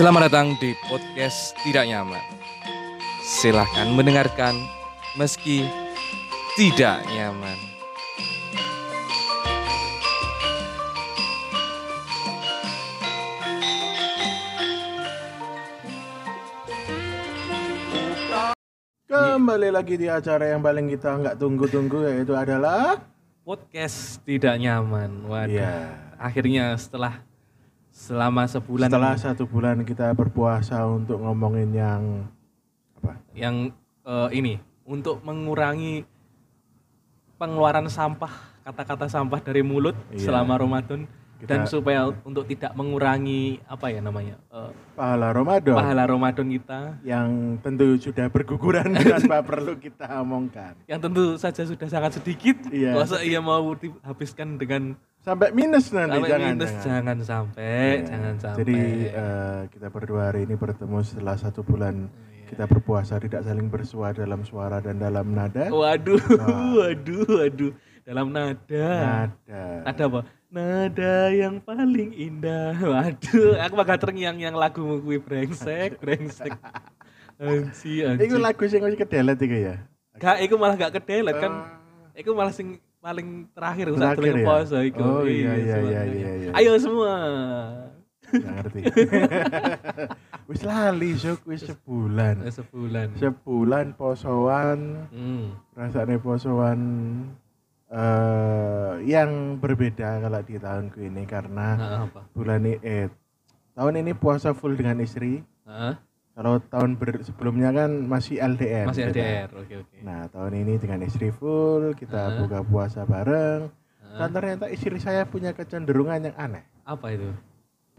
Selamat datang di podcast Tidak Nyaman. Silahkan mendengarkan meski tidak nyaman. Kembali lagi di acara yang paling kita nggak tunggu-tunggu yaitu adalah Podcast Tidak Nyaman. Waduh. Iya. Akhirnya setelah selama sebulan setelah satu bulan kita berpuasa untuk ngomongin yang apa? yang eh, ini untuk mengurangi pengeluaran sampah kata-kata sampah dari mulut Iya. selama Ramadan dan Kita- supaya untuk tidak mengurangi apa ya namanya eh, Pahala Ramadan pahala Ramadan kita yang tentu sudah berguguran tanpa perlu kita omongkan. yang tentu saja sudah sangat sedikit Iya. masa ia mau dihabiskan dengan Sampai minus nanti sampai jangan. minus jangan. jangan sampai Iya. jangan sampai Jadi eh, kita berdua hari ini bertemu setelah satu bulan kita berpuasa tidak saling bersua dalam suara dan dalam nada. waduh Wah. waduh waduh dalam nada Nada. Ada apa? Nada yang paling indah. Waduh, aku bakal terngiang yang lagu kuwi brengsek, brengsek. Anji, anji. Iku lagu sing wis kedelet iku ya. Gak, iku malah gak kedelet kan. Ah. Iku malah sing paling terakhir saat Terakhir ya? poso iku. Oh, iya, iya, semua. iya, iya, iya. Ayo semua. Nggak ngerti. wis lali sok wis sebulan. Sebulan. Sebulan posoan, Hmm. rasanya posoan eh yang berbeda kalau di tahunku ini karena Nah, apa? bulan ini eh tahun ini puasa full dengan istri. Hah? Kalau tahun ber- sebelumnya kan masih LDR. Masih kita. LDR. Oke, oke. Nah, tahun ini dengan istri full, kita Hah? buka puasa bareng. Hah? Dan ternyata istri saya punya kecenderungan yang aneh. Apa itu?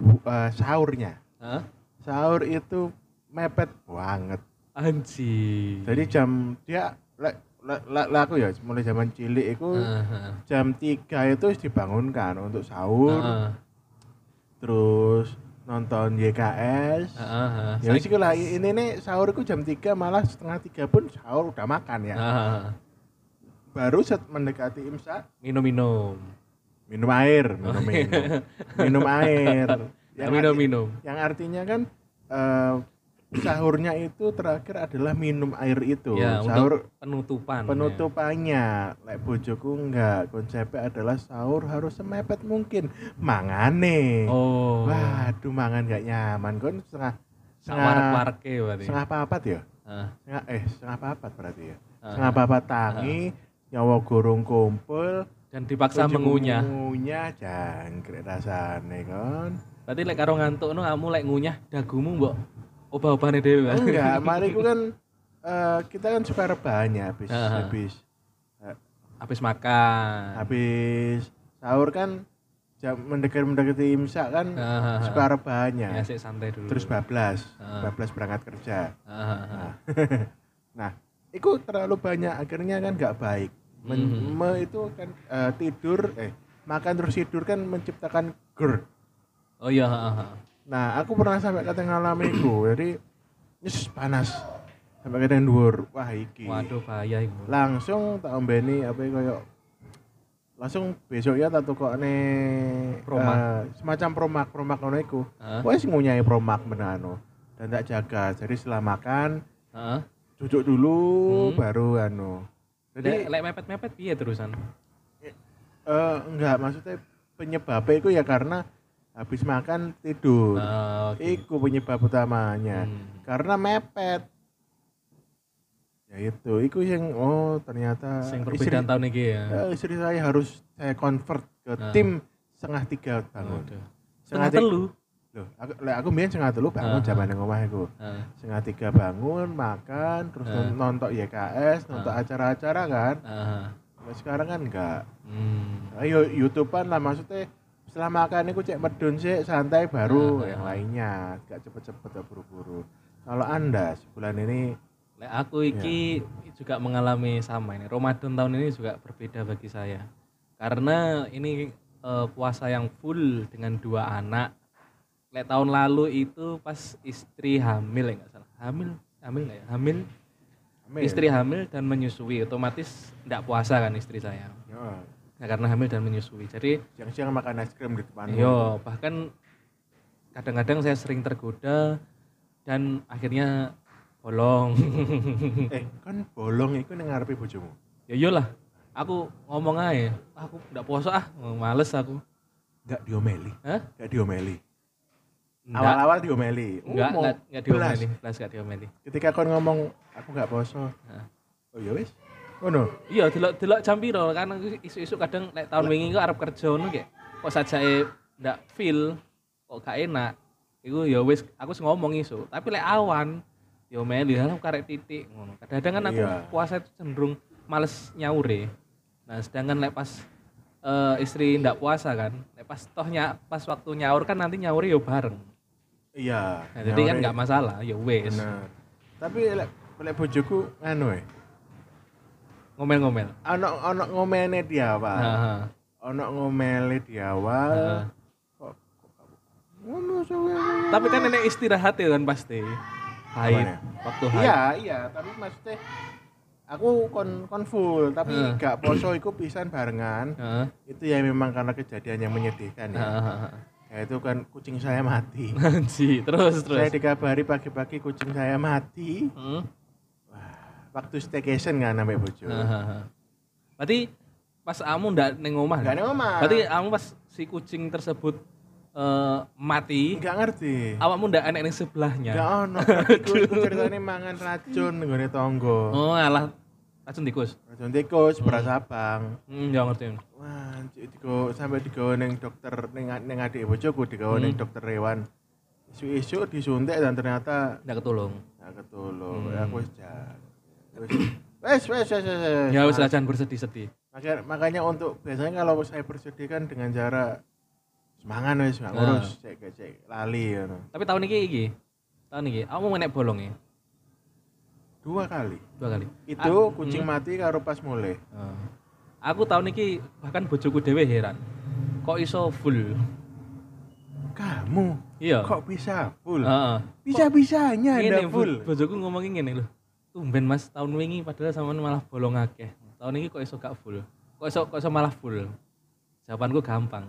Bu- eh, sahurnya. Hah? Sahur itu mepet banget. Anji. Jadi jam dia lek aku ya mulai zaman cilik itu Heeh. jam 3 itu dibangunkan untuk sahur, Heeh. terus nonton YKS. Heeh. Ya wis iku lah ini nih sahurku jam 3 malah setengah tiga pun sahur udah makan ya. Heeh. Baru set mendekati imsak Minum-minum. minum air, minum minum. minum air. Ya, minum-minum. Yang artinya kan eh, sahurnya itu terakhir adalah minum air itu. Ya, sahur untuk penutupan. penutupannya. Lek bojoku enggak, konsepnya adalah sahur harus semepet mungkin. Mangane. ya. Oh. Waduh, mangan gak nyaman kon setengah Sak warak-warake berarti. setengah papat ya? Heeh. Setengah, eh setengah papat berarti ya. Ah. Setengah papat tangi, nyawa gorong kumpul, Dan dipaksa mengunyah. Mengunyah jangkrik rasane kon. Berarti lek karo ngantuk no kamu lek ngunyah dagumu mbok obah-obahane dhewe. Pak. Enggak, mari ku kan eh, kita kan suka rebahannya habis Ah. habis Habis makan. habis sahur kan jam mendekati mendekati imsak kan Ah. suka Ya rebahannya. sik santai dulu. Terus bablas, Ah. bablas berangkat kerja. Ah. Nah, nah, itu terlalu banyak akhirnya kan nggak baik. Men- Mhm. me itu kan eh, tidur eh makan terus tidur kan menciptakan GERD. Oh iya, heeh. Nah, aku pernah sampai kata ngalami iku. Jadi nyes panas. Sampai kata dhuwur. Wah, iki. Waduh bahaya iku. Langsung tak ombeni apa koyo langsung besoknya tak tukokne Promak. eh, semacam promak promak ngono iku. Heeh. Wes ngunyai promak menano. Dan tak jaga. Jadi setelah makan Heeh. duduk dulu Hmm. baru anu. Jadi lek mepet-mepet piye terusan? eh, enggak maksudnya penyebabnya itu ya karena habis makan tidur. Ah, oke. Iku penyebab utamanya. Hmm. karena mepet ya itu itu yang oh ternyata Sing istri, perbedaan tahun iki ya. eh, istri saya harus saya convert ke Nah. tim setengah tiga bangun Waduh. setengah telu. loh aku lek aku setengah telu bangun Ah. zaman yang omah aku Heeh. setengah tiga bangun makan terus Ah. non- nonton YKS nonton Ah. acara-acara kan Heeh. Sekarang kan enggak Hmm. ayo YouTubean lah maksudnya setelah makan aku cek medun sih santai baru Ah. yang lainnya gak cepet-cepet gak buru-buru kalau anda sebulan ini Lek aku iki juga mengalami sama ini. Ramadan tahun ini juga berbeda bagi saya. Karena ini eh, puasa yang full dengan dua anak. Lek tahun lalu itu pas istri hamil ya nggak salah. Hamil, hamil nggak ya? Hamil. Amin. Istri hamil dan menyusui, otomatis tidak puasa kan istri saya. Ya, Nah, karena hamil dan menyusui. Jadi siang-siang makan es krim di depan yo bahkan kadang-kadang saya sering tergoda dan akhirnya bolong. eh, kan bolong iku ning ngarepe bojomu. ya iyalah, aku ngomong aja, aku nggak puasa ah, males aku. Enggak diomeli. Hah? Enggak diomeli. Awal-awal diomeli. enggak, enggak, enggak diomeli, belas enggak diomeli. Ketika kon ngomong aku enggak. Hah. Oh ya wis. Ngono. Iya, delok delok jam piro kan isu-isu kadang lek tahun wingi kok arep kerja ngono kayak kok sajake ndak feel kok gak enak. Iku ya wis aku sing ngomong isu, tapi lek awan yo meli halo karek titik ngono. Kadang-kadang kan aku Iya. puasa itu cenderung males nyaure. Nah, sedangkan lek pas eh, istri ndak puasa kan, lek pas toh nya, pas waktu nyaur kan nanti nyaure yo bareng. Iya. Nah, jadi kan nggak masalah, ya. Bener. Tapi lek lek bojoku anu e. Ngomel-ngomel. Ono ono ngomene di awal. Heeh. Ono ngomele di awal. Tapi kan nenek istirahat ya kan pasti. Haid, Apanya? waktu haid. Iya, iya, tapi maksudnya aku kon kon full, tapi Heeh. gak poso iku pisan barengan. Heeh. Itu ya memang karena kejadian yang menyedihkan ya. Heeh. Ya itu kan kucing saya mati. Anji, terus Saya terus. dikabari pagi-pagi kucing saya mati. Hmm. Waktu staycation kan sampai bojo. Hahaha. Berarti pas kamu ndak neng omah. Gak ada ngomong. Berarti kamu pas si kucing tersebut eh, mati, Gak ngerti. awakmu ndak enek ning sebelahnya. Gak ono. Iku iku ceritanya mangan racun nggone tonggo. Oh, alah racun tikus. Racun tikus, beras abang. Hmm, ya ngerti. Wah, digo sampai digawe ning dokter ning ning adik bojoku digawe ning Hmm. dokter hewan. Isu-isu disuntik dan ternyata Ndak ketulung. gak ketulung. Hmm. Ya aku wis wis wis wis. wis. Ya wis lah jangan bersedih-sedih. Makanya, makanya untuk biasanya kalau saya bersedih kan dengan cara semangat wis gak ngurus cek cek, cek lali ya. Tapi tahun ini iki, tahun ini, kamu mau naik bolong ya? Dua kali. Dua kali. Itu Ah, kucing hmm. mati karo pas mulai. Oh. Aku tahun ini bahkan bojoku dewe heran. Kok iso full? Kamu Iya. kok bisa full? Heeh. Bisa-bisanya Anda Ngene, full. bo- bojoku ngomongin ngene lho. Tumben Mas, tahun wingi padahal sampean malah bolong akeh. Tahun ini kok iso gak full? Kok iso kok iso malah full? Jawabanku gampang.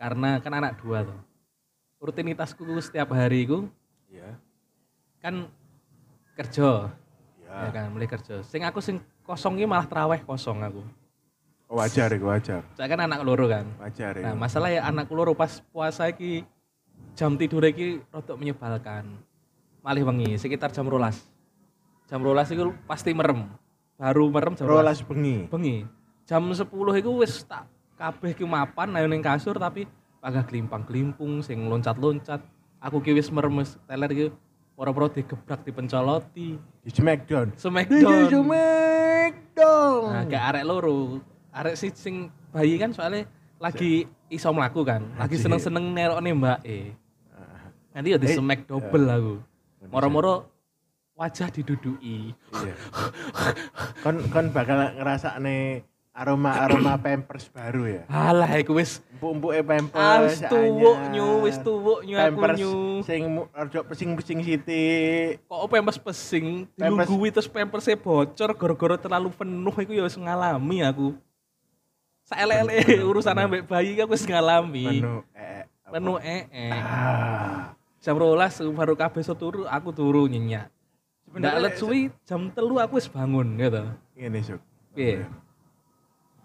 Karena kan anak dua tuh. Rutinitasku setiap hari ku Iya. kan kerja, Iya. ya kan, mulai kerja. Sing aku sing kosong iki malah traweh kosong aku. Wajar itu wajar. Saya kan anak loro kan. Wajar Nah, itu. masalah ya anak loro pas puasa iki jam tidur iki rodok menyebalkan. Malih wengi sekitar jam rolas. Jam rolas itu pasti merem. Baru merem jam rolas. Bengi. Bengi. Jam 10 itu wis tak kabeh ki mapan ayo ning kasur tapi agak klimpang-klimpung sing loncat-loncat. Aku ki wis merem wis teler iki ora-ora digebrak dipencoloti. Di Smackdown. Di Smackdown. Smackdown. Nah, kayak arek loro. Arek si sing bayi kan soalnya lagi iso mlaku kan. Lagi seneng-seneng nerokne mbake. Ah, Nanti ya di Eh, smack double aku. Bisa. Moro-moro wajah didudui. Iya. kon kon bakal ngerasa nih aroma aroma pampers baru ya. Alah iku wis Empuk-empuke wis pampers. tuwuk nyu, wis tuwuk nyu aku Pampers nyu. sing rada pesing-pesing sithik. Kok pampers pesing, Pampers- dilunggui terus pampersnya bocor gara-gara terlalu penuh iku ya wis ngalami aku. Saelek-elek urusan ambek bayi aku wis ngalami. Penuh eh apa? Penuh ee. Ah. Jam rolas baru kabeh turu, aku turu nyenyak. Ndak Sebenarnya let suwi jam telu aku wis bangun gitu. Ngene, Suk. Piye?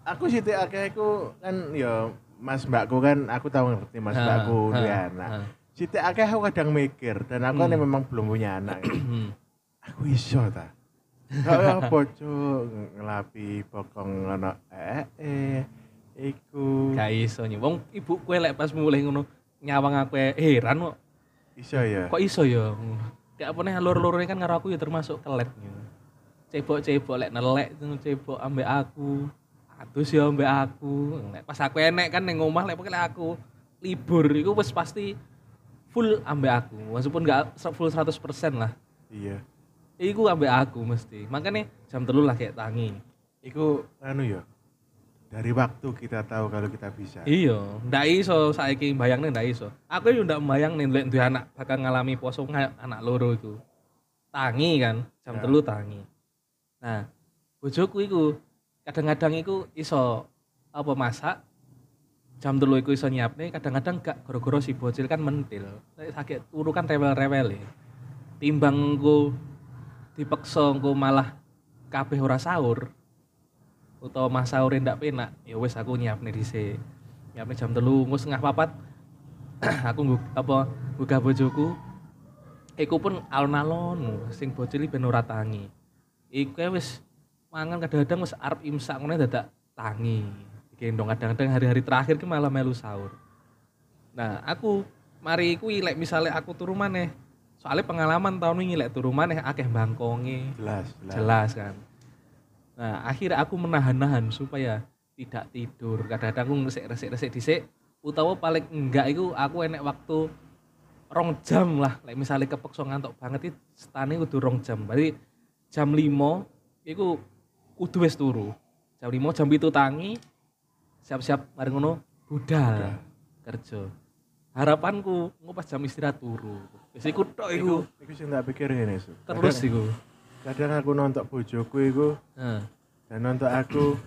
Aku sithik akeh iku kan ya Mas Mbakku kan aku tahu ngerti Mas Ha, Mbakku ha, duwe anak. Sithik akeh aku kadang mikir dan aku kan Hmm. memang belum punya anak. ya. Hmm. aku iso ta. Kaya cuk ngelapi bokong ngono eh eh iku Gak iso nyi. Wong ibu kue lek pas mulai ngono nyawang aku heran kok. iso ya. Kok iso ya? Kayak apa nih loro-lorone kan karo aku ya termasuk kelet nyi. Cebok-cebok lek nelek itu cebok ambek aku. Atus ya ambek aku. Lek pas aku enek kan ning omah lek pokoknya aku libur iku wis pasti full ambek aku. Meskipun gak full 100% lah. Iya. Iku ambek aku mesti. Makanya jam telu lah kayak tangi. Iku anu ya. Dari waktu kita tahu kalau kita bisa. Iya, ndak iso saiki mbayangne ndak iso. Aku yo ndak mbayang nih lek duwe anak bakal ngalami poso anak loro iku. Tangi kan, jam Ya. telu tangi. Nah, bojoku iku kadang-kadang iku iso apa masak jam telu iku iso nyiapne kadang-kadang gak gara-gara si bocil kan mentil sakit turu kan rewel-rewel timbang engko dipeksa engko malah kabeh ora sahur utawa mas sahur ndak penak ya wis aku nyiapne dhisik. Nyiapne jam telu engko setengah papat. Aku apa gugah bojoku. Iku pun alon-alon sing bocil iki ben ora tangi. Iku wis mangan kadang-kadang wis arep imsak ngono dadak tangi. Gendong kadang-kadang hari-hari terakhir ki malah melu sahur nah aku mari iku lek misalnya aku turu maneh. Soalnya pengalaman tahun ini lek turu maneh akeh bangkonge. Jelas jelas. Jelas kan nah akhirnya aku menahan-nahan supaya tidak tidur. Kadang-kadang aku resik-resik-resik dhisik utawa paling enggak itu aku enek waktu rong jam lah. Lek misalnya kepeksa ngantuk banget itu stane kudu rong jam. Berarti jam 5 iku kudu wis turu. Jam 5 jam itu tangi siap-siap mari ngono budal kerja. Harapanku engko pas jam istirahat turu. Wis iku tok iku. Iku sing tak pikir ngene terus iku kadang aku nonton bojoku iku. Heeh. dan nonton aku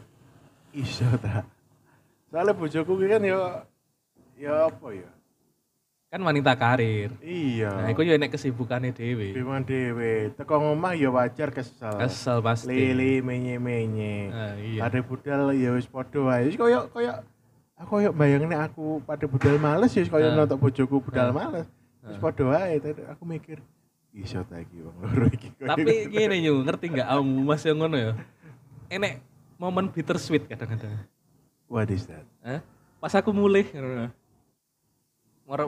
iso ta soalnya bojoku kan ya ya apa ya kan wanita karir. Iya. Nah iku yo enek kesibukannya dhewe. Bimbang dewe teko ngomah ya wajar kesel. Kesel pasti. Lili menye menye Ah, iya. Pada budal ya wis wae. Wis koyo koyo aku koyo bayangne aku pada budal males ya koyo Ah. nonton bojoku budal Ah. males wis Ah. padha wae. Tapi aku mikir iso ta iki wong loro iki tapi gini nyu ngerti nggak? Kamu mas yang ngono ya enek momen bittersweet kadang-kadang. What is that Hah? pas aku mulai ngono.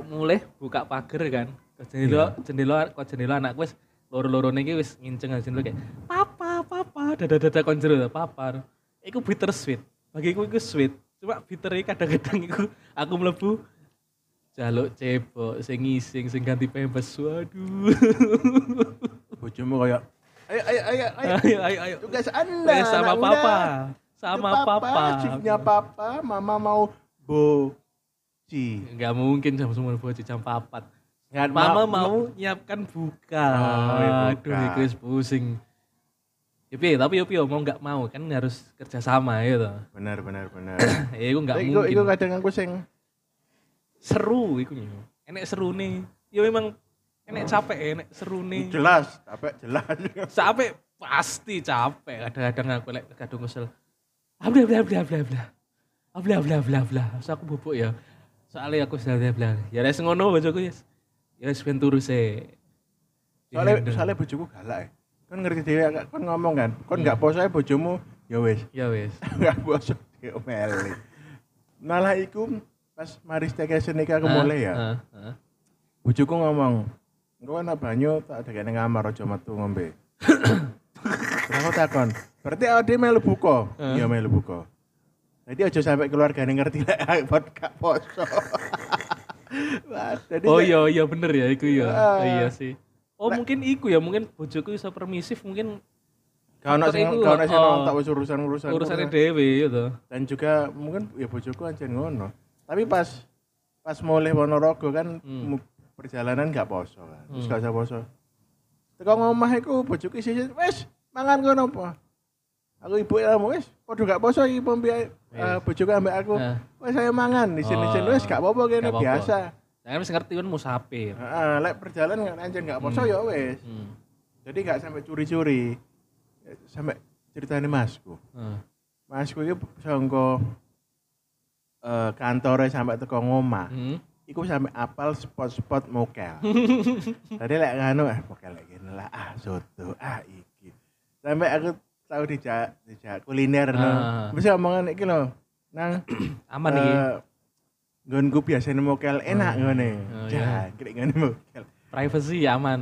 Mulai buka pagar kan. Ke jendela jendela ke jendela anakku wis loro-loro niki wis nginceng jendela kayak papa papa. Dada dada kon jero papa. Iku bittersweet. Bagiku iku sweet. Cuma bitter kadang-kadang iku aku mlebu jaluk cebok sing ngising sing ganti pempes. Waduh. Bojomu koyo ayo ayo ayo ayo. Ayo ayo ayo. Tugas anda Eh, sama anak muda. papa sama Itu papa. shiftnya papa mama mau boci nggak mungkin jam sembilan bocah jam papat. Nggak, mama ma- mau nyiapkan buka. Oh, buka. aduh itu wis pusing. Ya piye, tapi ya piye, mau nggak mau kan harus kerja sama gitu. Benar benar benar. Ya itu nggak Tapi mungkin. iku kadang aku sing seru itu enek seru nih ya memang enek capek enek seru nih jelas capek jelas. Capek pasti capek. Kadang-kadang aku lek kadung kesel. Abla bla bla bla bla abla bla bla bla Terus aku bubuk ya? Soalnya aku sudah bla bla ya wis ngono bojoku ya ya wis ben turu se soalnya soalnya bojoku galak ya kan ngerti dhewe kan ngomong kan kon nggak poso ae bojomu? Ya wis. Ya wis. Nggak poso diomeli malah iku pas mari staycation iki aku Ah, mulai ya. Ah, ah. bojoku ngomong engko ana banyu tak ada kene ngamar aja metu ngombe. Aku takon berarti awake dhewe melu buka? Ah. iya melu buka. Jadi aja sampai keluargane ngerti lek pot gak poso. Jadi oh iya iya bener ya iku ya. Ah. iya sih. Oh mungkin iku ya mungkin bojoku bisa permisif mungkin Kau nak sing iku, kau nak sing oh. wis urusan-urusan urusannya dewe gitu dan juga mungkin ya bojoku ancen ngono. Tapi pas pas mulai Ponorogo kan Hmm. perjalanan gak poso kan. Terus Hmm. gak usah poso. Teko ngomah iku bojoku isih wis mangan kono apa. Aku ibu kamu wis padha gak poso iki pompi uh, Wis. bojoku ambek aku. Nah, Wis saya mangan isin-isin Oh. wis gak apa-apa kene Gak biasa. jangan wis ngerti kan musafir Heeh, lek perjalanan kan ancen gak poso Hmm. ya wis. hmm. Jadi gak sampai curi-curi. Eh, Sampai ceritanya masku. Masku iki sangka eh kantore sampai teko ngomah. Hmm. Iku sampai apal spot-spot mokel. Tadi lek nganu eh mokel lek gini lah ah soto ah iki. Sampai aku tahu dijak dijak kuliner no. Ah. Bisa omongan iki lho. Nang aman iki eh, nggonku biasanya mokel enak Oh. ngene. Oh, Jangan krik ngene mokel. privacy aman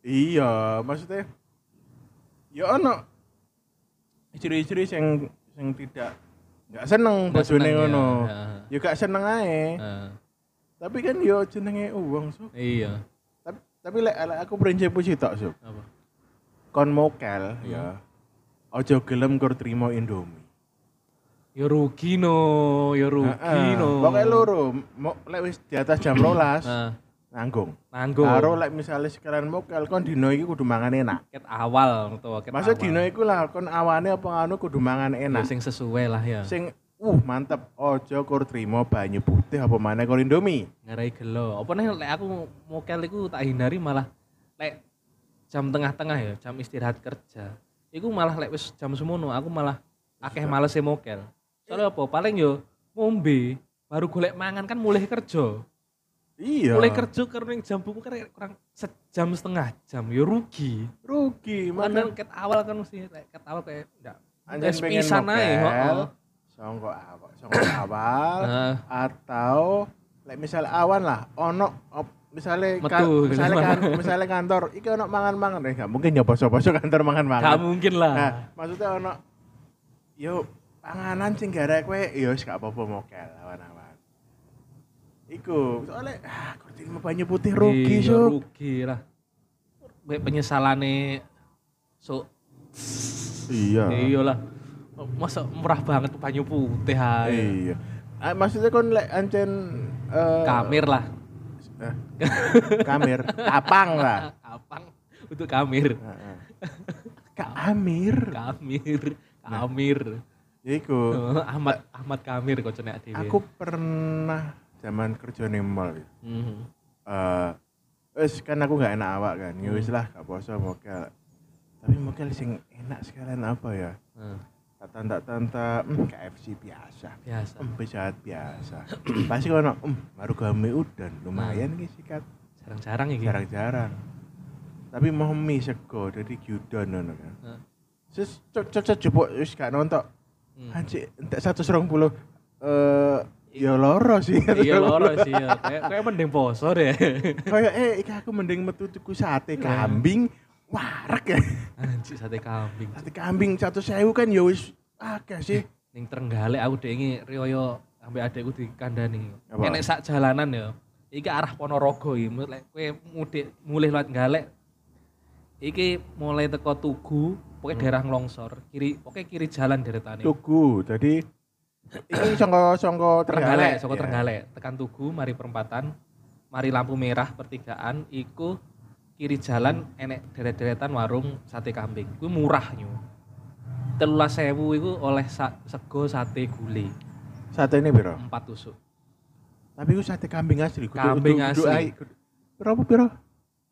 Iya, maksudnya ya ono istri-istri yang yang tidak nggak seneng bojone seneng ya. ngono. Ah, Ya gak seneng ae. ah. Tapi kan yo jenenge uang so. iya Tapi tapi lek lek aku prinsipku sih tok so. apa Kon mokel Hmm. ya. Ojo gelem kur trimo Indomie. ya rugi no ya rugi Heeh. no Pokoke loro, lek wis di atas jam 12 nah, nanggung. nanggung. Karo lek misalnya sekalian mokel kon dino iki kudu mangan enak. ket awal utawa ket Maksud dino iku lah kon awane apa anu kudu mangan Ya, enak. sing sesuai lah ya. Sing uh mantep. Ojo kur trimo banyu putih apa mana kur indomie. Ngarai gelo. Apa nih lek aku mokel iku tak hindari malah lek jam tengah-tengah ya jam istirahat kerja. Iku malah lek wis jam semono aku malah akeh males mokel. Soalnya apa? Paling yo ngombe baru golek mangan kan mulai kerja iya. Mulai kerja karena yang jam buku kan kurang sejam setengah jam. Ya rugi. Rugi Karena mana ket awal kan mesti ket awal kayak enggak Wes pengen ae, mokel, heeh. songko awal songko awal atau lek misalnya awan lah ono op- misalnya Metu, kan, gitu. misalnya kan misalnya kantor iki ono mangan-mangan eh nggak mungkin ya bosok-bosok kantor gak mangan-mangan mungkin lah. Nah maksudnya ono yo panganan sing garek kowe yo wis gak apa-apa mokel awan-awan iku soalnya ah kurti lima banyu putih rugi Iya, so rugi lah. Kayak penyesalane so iya. Iya lah masa murah banget banyu putih ae iya. Ah, maksudnya kon lek ancen eh, kamir lah. Eh, kamir. Kapang lah. Kapang untuk kamir. Heeh. Kak Amir. Kamir. Kamir. Ya iku. Ahmad Ahmad Kamir kok cenek dhewe. Aku pernah zaman kerja ning mall ya. Mhm. eh wis kan aku nggak enak awak kan. Ya wis lah gak poso mokel. Tapi mokel sing enak sekalian apa ya? Nah, tanda tanda hmm, KFC biasa. Biasa. Hmm, pejahat biasa. Pasti kono hmm, marugame udan. Lumayan ki sikat. Jarang-jarang iki. Jarang-jarang. Tapi mau mie sego jadi gyudon ngono kan. Nah, Terus cocok jebuk wis gak nonton hmm. Anjir, entek 120 eh ya loro sih. iya loro sih ya kayak kayak mending poso deh Kayak eh iki aku mending metu tuku sate kambing warek ya. anjir sate kambing Sate kambing 100.000 kan ya wis akeh sih. ning Trenggalek aku dek ini riyo ambek adekku di kandani. Apa? Enek sak jalanan ya. Iki arah Ponorogo iki, Mu- lek kowe mudik mulih lewat Galek. Iki mulai teko Tugu, pokoknya daerah Longsor, kiri pokoknya kiri jalan deretane. Tugu. Jadi iki sangka sangka Trenggalek, saka ya. Trenggalek, tekan Tugu, mari perempatan, mari lampu merah pertigaan, iku kiri jalan enek deret-deretan warung sate kambing. Kuwi murah nyu. Telulas sewu iku oleh sa- sego sate gulai Sate ini piro? empat tusuk. Tapi itu sate kambing asli. kudu- Kambing kudu- kudu asli. ai- kudu- Piro apa piro?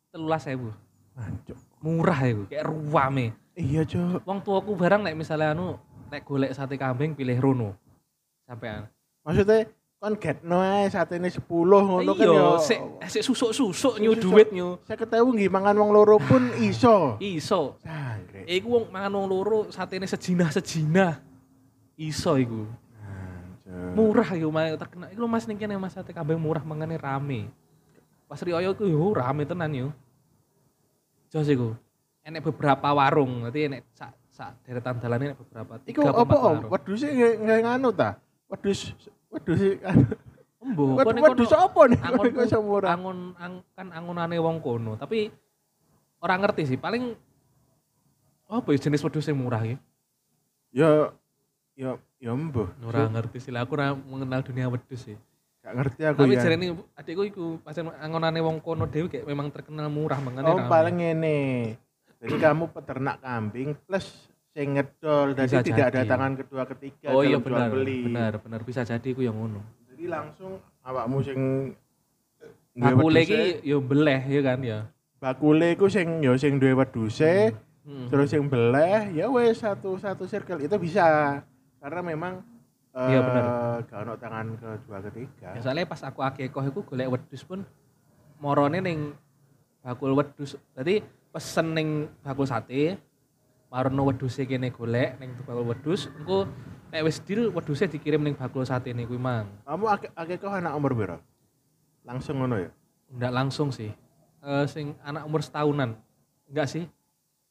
Telulas sewu. Mancuk. Murah iku, kayak ruame. Iya, Cuk. Wong tuaku barang nek misalnya anu nek golek sate kambing pilih Rono. Sampean. Maksudnya kon getno ae sate ini 10 ngono kan Iya, ya. sik sik susuk-susuk nyu duit nyu. Saya ketahui nggih mangan wong loro pun iso. Iso. Sangkrik. Iku wong mangan wong loro satene sejinah-sejinah. Iso iku. Murah iku mah terkenal. Iku lho Mas ning kene Mas sate kambing murah mangane rame. Pas Rioyo iku yo rame tenan yo. Jos iku. Enek beberapa warung, nanti enek sak sak deretan dalan enek beberapa. Iku. Wedhus nggak nggak nganu ta? Wedhus wedhus anu. Embo, Wed- kok ning kono- Wedhus apa nih? angon angon ang, kan angonane wong kono tapi orang ngerti sih paling apa ya jenis wedhus yang murah ya Ya ya ya embuh. ora ngerti sih lah aku ora mengenal dunia wedhus sih Gak ngerti aku tapi ya. jarene adikku iku pas angonane wong kono dhewe kayak memang terkenal murah mangane Oh paling ngene. Jadi kamu peternak kambing plus sing ngedol jadi tidak ada tangan kedua ketiga oh iya benar beli. benar benar bisa jadi iku yang ngono Jadi langsung awakmu sing bakule iki yo beleh ya kan ya bakule iku sing ya sing duwe wedhuse Hmm. terus yang beleh ya wes satu satu circle itu bisa karena memang Iya, eh, bener. gak ono tangan kedua ketiga Ya, soalnya pas aku akekoh iku golek wedhus pun morone ning bakul wedhus. Dadi pesen ning bakul sate, marono wedhuse kene golek ning bakul wedhus, engko nek wis deal wedhuse dikirim ning bakul sate kuwi mang. kamu akeh akeh kau anak umur berapa langsung ngono ya Ndak langsung sih. Eh sing anak umur setahunan. Enggak sih.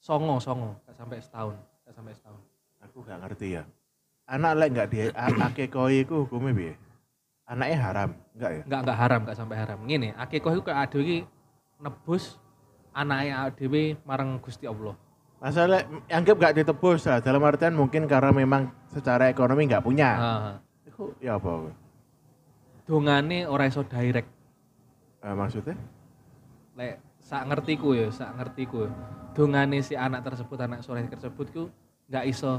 Songo, songo, enggak sampai setahun, enggak sampai setahun. aku gak ngerti ya anak lek nggak di akeh kau iku hukumnya bi anaknya haram enggak ya Enggak enggak haram, enggak sampai haram. Ngene, akekoh iku kayak adewe nebus anake adewe marang Gusti Allah. Masalah anggap gak ditebus lah dalam artian mungkin karena memang secara ekonomi nggak punya Heeh. itu ya apa dongane ora iso direct Eh, maksudnya lek sak ngertiku ya sak ngertiku dongane si anak tersebut anak soleh tersebut ku nggak iso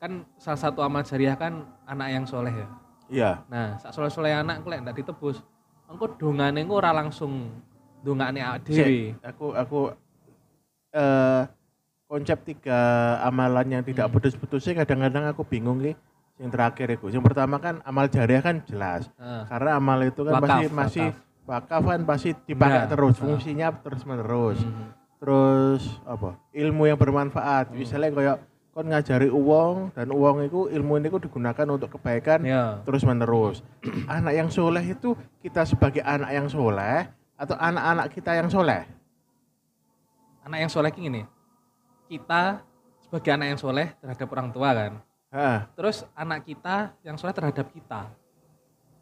kan salah satu amal jariah kan anak yang soleh ya. Iya. Nah, sak soleh-soleh anak ku lek ndak ditebus, engko dongane engko ora langsung dongane awake dhewe. Aku aku eh konsep tiga amalan yang tidak Hmm. putus-putusnya kadang-kadang aku bingung nih. Yang terakhir itu. Yang pertama kan amal jariah kan jelas. Heeh. Karena amal itu kan Wakaf, masih masih wakaf kan pasti dipakai Ya. terus, Ah. fungsinya terus menerus. Mhm. Terus apa? Ilmu yang bermanfaat. Hmm. Misalnya kayak kon ngajari uang dan uang itu ilmu ini digunakan untuk kebaikan Ya. terus menerus. anak yang soleh itu kita sebagai anak yang soleh atau anak-anak kita yang soleh? Anak yang soleh ki gini. Kita sebagai anak yang soleh terhadap orang tua kan. Hah. Terus anak kita yang soleh terhadap kita.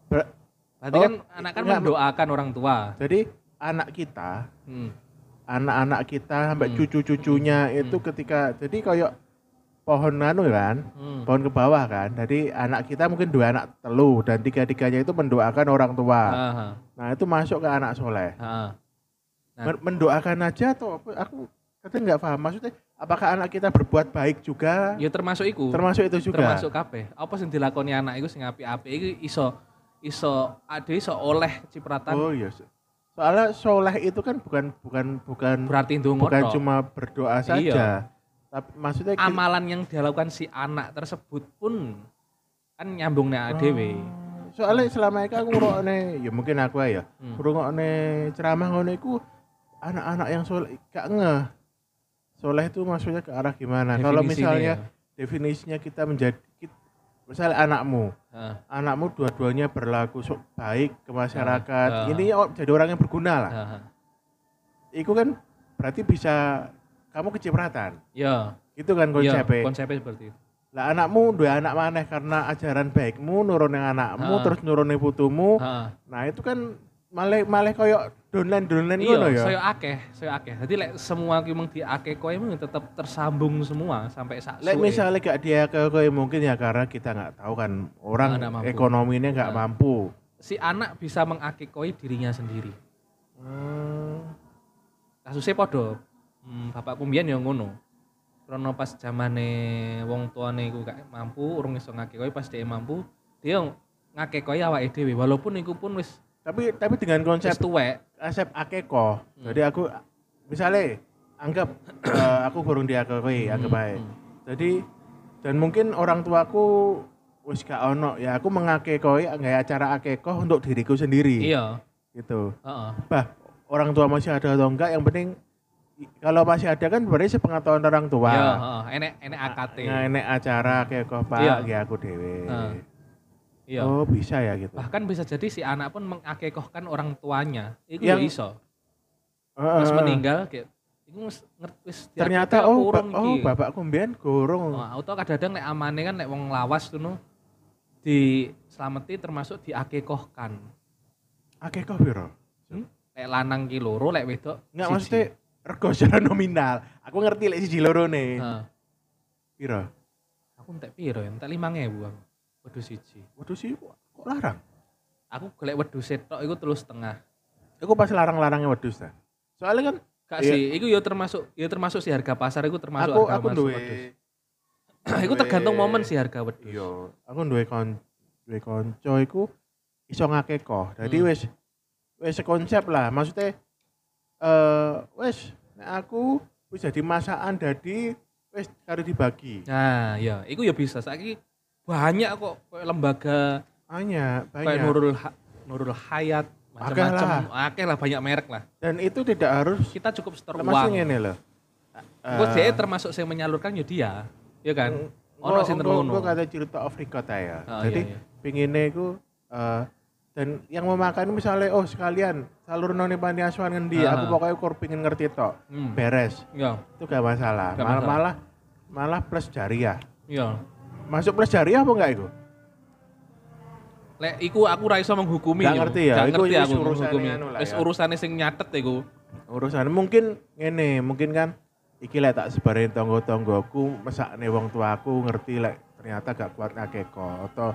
Ber- Berarti Oh, kan anak kan enggak, mendoakan orang tua. jadi anak kita, Hmm. anak-anak kita sampai Hmm. cucu-cucunya itu ketika jadi kayak pohon anu kan, Hmm. pohon ke bawah kan. Jadi anak kita mungkin dua anak telu dan tiga-tiganya itu mendoakan orang tua. Aha. Nah, itu masuk ke anak soleh. Ha. Nah. Men- Mendoakan aja atau apa? Aku kadang nggak paham maksudnya apakah anak kita berbuat baik juga? Ya termasuk iku. Termasuk itu juga. termasuk kabeh. Apa sing dilakoni anak iku sing apik-apik iku iso iso ade iso oleh cipratan Oh iya. Soalnya soleh itu kan bukan bukan bukan berarti ndonga bukan tok. cuma berdoa saja. Iya. Tapi maksudnya amalan yang dilakukan si anak tersebut pun kan nyambung nek dhewe. Oh, Soalnya selama ini aku ngrungokne ya mungkin aku ya. Hmm. Ngrungokne ceramah ngono iku anak-anak yang soleh gak ngeh. Soleh itu maksudnya ke arah gimana? Kalau misalnya ya. definisinya kita menjadi misalnya anakmu, Heeh. anakmu dua-duanya berlaku so- baik ke masyarakat. Ini oh, jadi orang yang berguna lah. Heeh. Itu kan berarti bisa kamu kecipratan. Ya, Itu kan ya, konsepnya. konsepnya seperti itu. Lah anakmu dua anak maneh karena ajaran baikmu nurun yang anakmu terus nurun yang putumu. Heeh. Nah, itu kan malah malah koyo dolan-dolan Iya, ngono ya. saya akeh, saya akeh. Jadi lek semua ki mung diakeh kowe mung tetep tersambung semua sampai sak Lek suwe. misalnya gak dia ke kowe mungkin ya karena kita nggak tahu kan orang Ah, mampu. ekonominya nggak Ah. mampu. si anak bisa mengakekoi dirinya sendiri. Hmm. kasusnya podo hmm, bapakku mbiyen ya ngono karena pas zamane wong tuane iku gak mampu urung iso ngakekoi pas dia mampu dia ngakekoi awake dhewe walaupun iku pun wis Tapi tapi dengan konsep tuwek konsep akeko. Hmm. Jadi aku misalnya anggap eh, aku burung diakekoi, anggap baik. Hmm. Jadi dan mungkin orang tuaku wis gak ono ya aku mengakekoi nggak acara akekoh untuk diriku sendiri iya gitu. heeh Bah, orang tua masih ada atau enggak yang penting kalau masih ada kan berarti sepengetahuan orang tua. iya heeh enek enek AKT Nah, ini acara akekoh Pak, Iya. ya aku dewe. Heeh. Iya Oh, bisa ya gitu. bahkan bisa jadi si anak pun mengakekohkan orang tuanya itu Yang- ya iso Heeh. pas meninggal kayak iku wis ngerti wis ternyata oh, ba- oh bapakku mbiyen gorong. Oh, auto kadang-kadang nek amane kan nek wong lawas tuh di selameti termasuk diakekohkan. Akekoh piro? Lek lanang ki loro, lek wedok Enggak maksudnya rego secara nominal. Aku ngerti lek siji loro nih. Heeh. Piro? aku entek piro ya? Entek 5000 aku. Wedhus siji. Waduh sih kok larang. Aku golek wedhus setok iku terus setengah. Aku pas larang-larangnya wedhus ta. Soalnya kan Gak Iya. sih, iku ya termasuk ya termasuk si harga pasar iku termasuk aku harga aku masuk duwe wedhus. iku tergantung momen sih harga wedhus. Iya, aku duwe kon duwe kanca iku iso ngakeko. Dadi Hmm. wis wis sekonsep lah. Maksudnya eh wis nek aku wis jadi masakan dadi wis karo dibagi. Nah, ya, iku ya bisa. Saiki banyak kok kayak lembaga Hanya kayak banyak. Nurul Ha- Nurul Hayat macam-macam. Akeh lah banyak merek lah. Dan itu tidak harus Kita cukup store termasuk uang. ngene loh. Gue Eh, dia termasuk yang menyalurkan ya dia, ya kan? Mm, Ono sing termono. gua kata cerita off record ya. Oh, Jadi iya, iya. pinginnya itu eh, dan yang memakan misalnya oh sekalian salur noni panti asuhan ngendi Ah. aku pokoknya kur pingin ngerti tok Hmm. beres Ya, itu gak masalah Gak malah, masalah. malah malah plus jariah ya. Masuk plus jariah apa enggak itu Lek iku aku ra iso menghukumi. Gak yo. ngerti ya, Gak iku ngerti aku urusane menghukumi. anu Wis ya. urusane sing nyatet iku. urusan mungkin ngene mungkin kan iki lek tak sebarin tonggo-tonggoku mesakne wong tuaku ngerti lek ternyata gak kuat ngakeko atau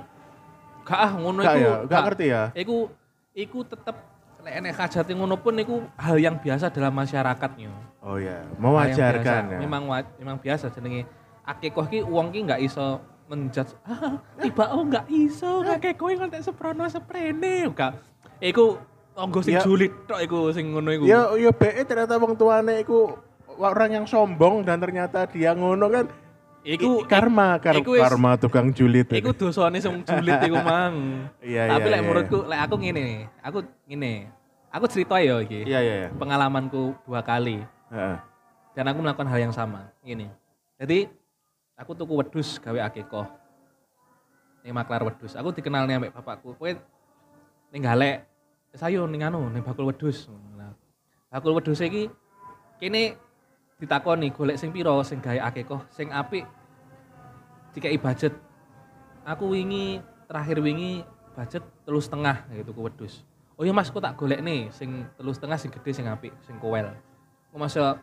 Gak ah ngono gak iku. ya gak ngerti ya Iku iku tetep lek enek hajate ngono pun iku hal yang biasa dalam masyarakatnya. oh ya yang mewajarkan ya Memang memang biasa jenenge akikoh ki wong ki nggak iso menjudge ah tiba oh nggak iso akikoh yang ngantek seprono seprene. Enggak iku tonggo sing Ya. julid tok iku sing ngono iku. Ya ya BE ternyata wong tuane iku orang yang sombong dan ternyata dia ngono kan. Iku karma kar iku wis- karma tukang julid iku dosane sing julid iku mang. Iya, tapi iya, lek iya. menurutku lek aku ngene aku ngene. Aku cerita ya iki. Iya iya iya. Pengalamanku dua kali. Heeh. dan aku melakukan hal yang sama ini jadi aku tuku wedus gawe akikoh ini maklar wedus aku dikenal nih ambek bapakku. Kowe ning galek wis ayo ning anu ning bakul wedus bakul wedus iki kene ditakoni golek sing piro sing gawe akikoh sing apik dikai budget. Aku wingi terakhir wingi budget telus setengah gitu ku wedus oh iya mas aku tak golek nih sing telus setengah sing gede sing apik sing kowel aku masuk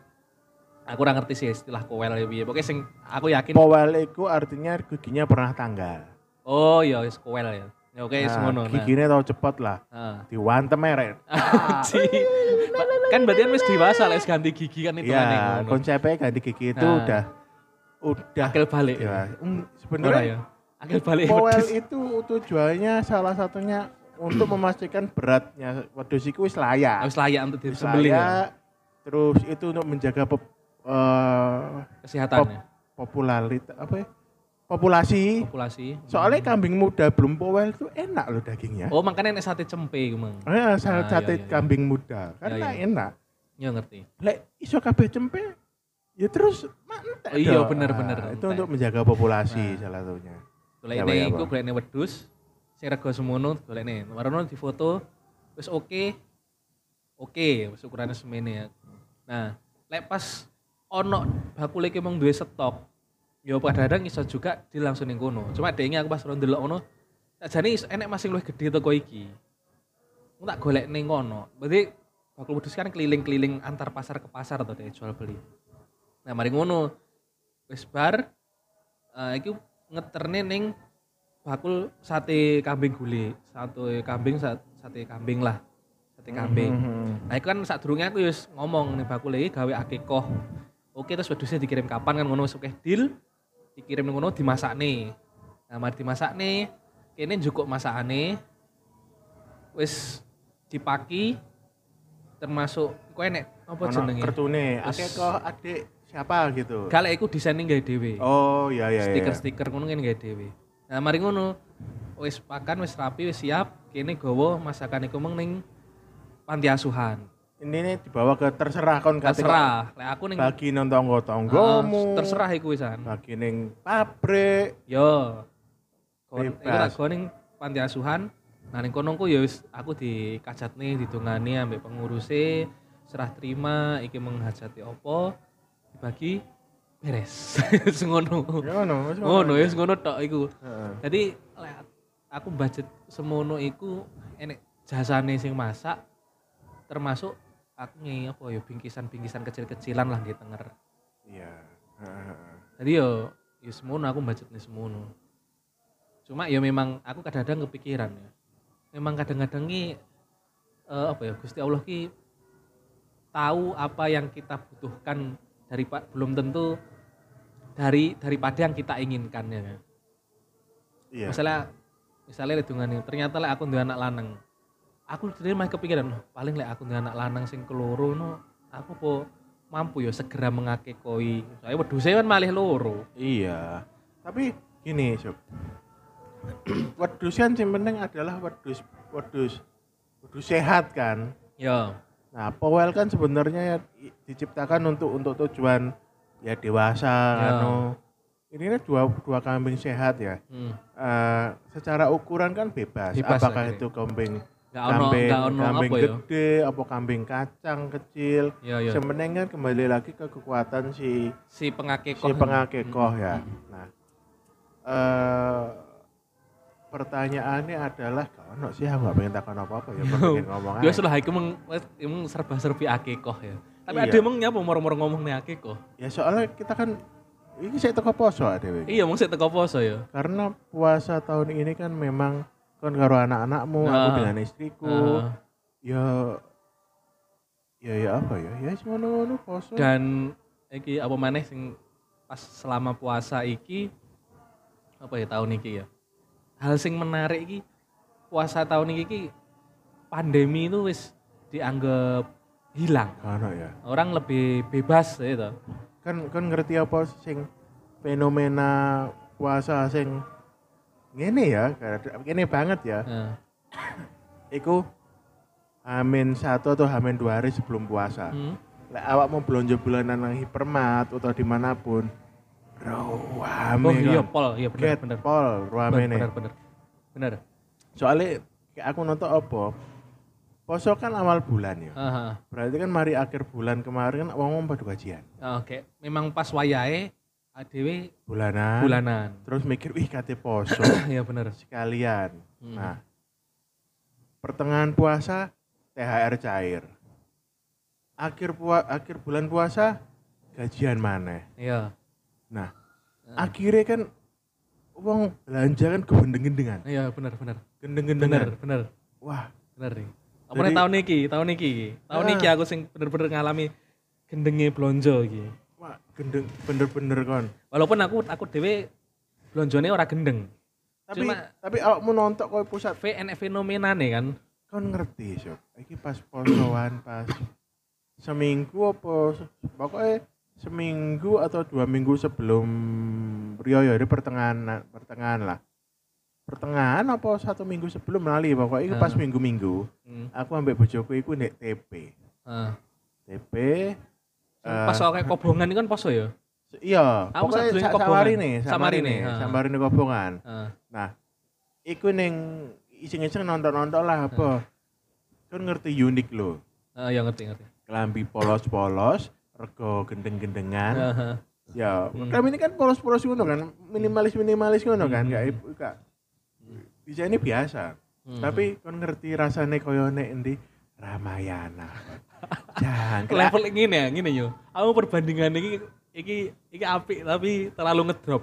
aku ora ngerti sih istilah kowel ya piye pokoknya sing aku yakin Powel iku artinya giginya pernah tanggal oh iya wis kowel ya ya oke ngono nah. giginya tau cepet lah Heeh. diwantem meret Anjing. kan berarti kan wis dewasa lah ganti gigi kan itu Iya, konsepnya ganti gigi itu Nah. udah udah akil balik ya. Sebenarnya ya akil balik wedhus. itu tujuannya salah satunya untuk memastikan beratnya wedus itu wis layak. wis layak untuk disembelih ya Terus itu untuk menjaga pop, eh, kesehatannya popularitas apa ya? Populasi. populasi Soalnya kambing muda belum powel itu enak loh dagingnya. oh makanya nek sate cempe iku mang Eh, Ah, salah sate iya, iya, iya. kambing muda karena Iya, iya. enak. ya ngerti Lek iso kabeh cempe ya terus mantek Oh iya, bener-bener, Ah, Itu entek. untuk menjaga populasi Nah. salah satunya. golek Ya, Pak, ya, ini iku golek wedhus sing rego semono golek ne warono difoto wis oke oke wis ukurannya semene ya nah lek pas ono bakul iki mung duwe stok. Ya kadang-kadang iso juga di langsung ning kono. Cuma dhek aku pas ndelok ngono sajane enek masing luwih gede teko iki. Aku tak golek ning kono. Berarti bakul wedhus kan keliling-keliling antar pasar ke pasar to dek jual beli. Nah mari ngono. Wis bar eh iki ngeterne ning bakul sate kambing gule sate kambing sa- sate kambing lah. Sate kambing. Mhm. nah itu kan saat durungnya aku wis ngomong nih bakul iki gawe akikoh oke terus wedusnya dikirim kapan kan ngono oke deal dikirim ngono dimasak nih nah mari dimasak nih kene njukuk masakane wis dipaki termasuk kok enek apa jenenge Kartune, Terus- akeh kok adik siapa gitu. Galek iku desainnya gawe dhewe. Oh iya iya iya. stiker-stiker ngono kan gawe dhewe. Nah, mari ngono wis pakan wis rapi wis siap, kene gawa masakan iku meng ning panti asuhan. Ini nih dibawa ke terserah kon kate Terserah, lek aku ning Bagi nang tangga-tanggamu. terserah iku wisan. Bagi ning pabrik. Yo. Kon iku tak ning panti asuhan. Nah, ning kono ku ya wis aku dikajatne didongani ambek penguruse, serah terima iki menghajati opo dibagi beres. Ngono. Ya ngono, wis Ngono ya, wis ngono tok iku. Heeh. Jadi aku budget semono iku enek jasane sing masak termasuk aku nge apa ya bingkisan-bingkisan kecil-kecilan lah di tenger. Iya. Jadi yo yo semono aku budgetnya semono. Cuma ya memang aku kadang-kadang kepikiran ya. Memang kadang-kadang ki eh, apa ya Gusti Allah ki tahu apa yang kita butuhkan dari pak belum tentu dari daripada yang kita inginkan ya. Iya. misalnya misalnya hitungannya ternyata lek aku duwe anak lanang aku jadi mah kepikiran "Loh, paling lek aku duwe anak lanang sing keloro no aku po mampu ya segera mengakekoi saya wedhus kan malih loro Iya. Tapi gini, Sob. wedus kan yang penting adalah wedus wedus wedus sehat kan. ya Nah, Powell kan sebenarnya ya diciptakan untuk untuk tujuan ya dewasa Ya. anu. Ini kan dua dua kambing sehat ya. hmm. Eh, secara ukuran kan bebas. Bebas Apakah akhirnya. itu kambing gak ono kambing gak ono kambing apa ya gede, apa kambing kacang kecil. ya ya Sebenarnya kan kembali lagi ke kekuatan si si pengakekoh si pengakekoh Hmm, ya. hmm. Nah, eh pertanyaannya adalah kau no sih aku gak pengen takon apa apa ya, aku pengen ngomong ya aja. sudah iku emang emang serba-serbi akekoh ya tapi Iya. ada emang nyapa moro-moro ngomong nih akekoh Ya soalnya kita kan ini saya teko poso dewe. iya emang saya teko poso ya Karena puasa tahun ini kan memang kan karo anak-anakmu, aku Ah. dengan istriku. Heeh. Ya ya ya apa ya? Ya ngono-ngono poso. dan iki apa maneh sing pas selama puasa iki apa ya tahun iki ya. Hal sing menarik iki puasa tahun iki iki pandemi itu wis dianggap hilang. Ono ya. Orang lebih bebas gitu. Kan kan ngerti apa sing fenomena puasa sing ngene ya, ngene banget ya. Heeh. Iku Hamin satu atau Hamin dua hari sebelum puasa. Hmm. Lek awak mau belanja bulanan nang hipermat atau di mana pun, rame Oh iya kan. pol, iya bener Get bener. pol, rame Bener bener bener. Bener. Soalnya aku nonton apa? Poso kan awal bulan ya. Heeh. Berarti kan mari akhir bulan kemarin kan wong pada gajian. Oke, memang pas wayahe adewe Bulanan. bulanan. Terus mikir, wih kate poso Iya bener. sekalian. Hmm. Nah, pertengahan puasa THR cair. Akhir pua akhir bulan puasa gajian mana? Iya. Nah, Ah. akhirnya kan uang belanja kan kegendeng-gendengan. Iya bener bener. Bener Gendeng-gendengan. bener. Wah, Bener nih. Apa tahun niki, tahun niki. Tahun Ah. niki aku sing bener-bener ngalami gendenge blonjo iki. Gendeng bener-bener kon. Walaupun aku aku dhewe blonjone ora gendeng. Tapi Cuma- tapi awakmu nonton koyo pusat V enek fenomenane kan. kon ngerti, Sob. Iki pas posoan pas seminggu apa pokoknya seminggu atau dua minggu sebelum Rio ya ini pertengahan pertengahan lah pertengahan apa satu minggu sebelum lali pokoknya itu pas Ah. minggu-minggu Hmm. aku ambek bojoku iku nek TP Ah. TP Pas eh, kayak kobongan ini kan poso ya. iya Aku pokoknya sadurunge sa Kobongan. samarine Samarine, samarine ah. samarine kobongan Ah. nah iku ning iseng-iseng nonton-nonton lah apa kan ngerti unik loh Ah, ya ngerti ngerti. kelambi polos-polos, rego gendeng-gendengan. Ya, Hmm. kelambi ini kan polos-polos ngono kan, minimalis-minimalis ngono kan, Hmm. gak ibu gak. Bisa ini biasa. Hmm. Tapi kon ngerti rasane koyo nek endi Ramayana. Jangan level ngene ya, ngene yo. Aku perbandingan iki iki iki apik tapi terlalu ngedrop.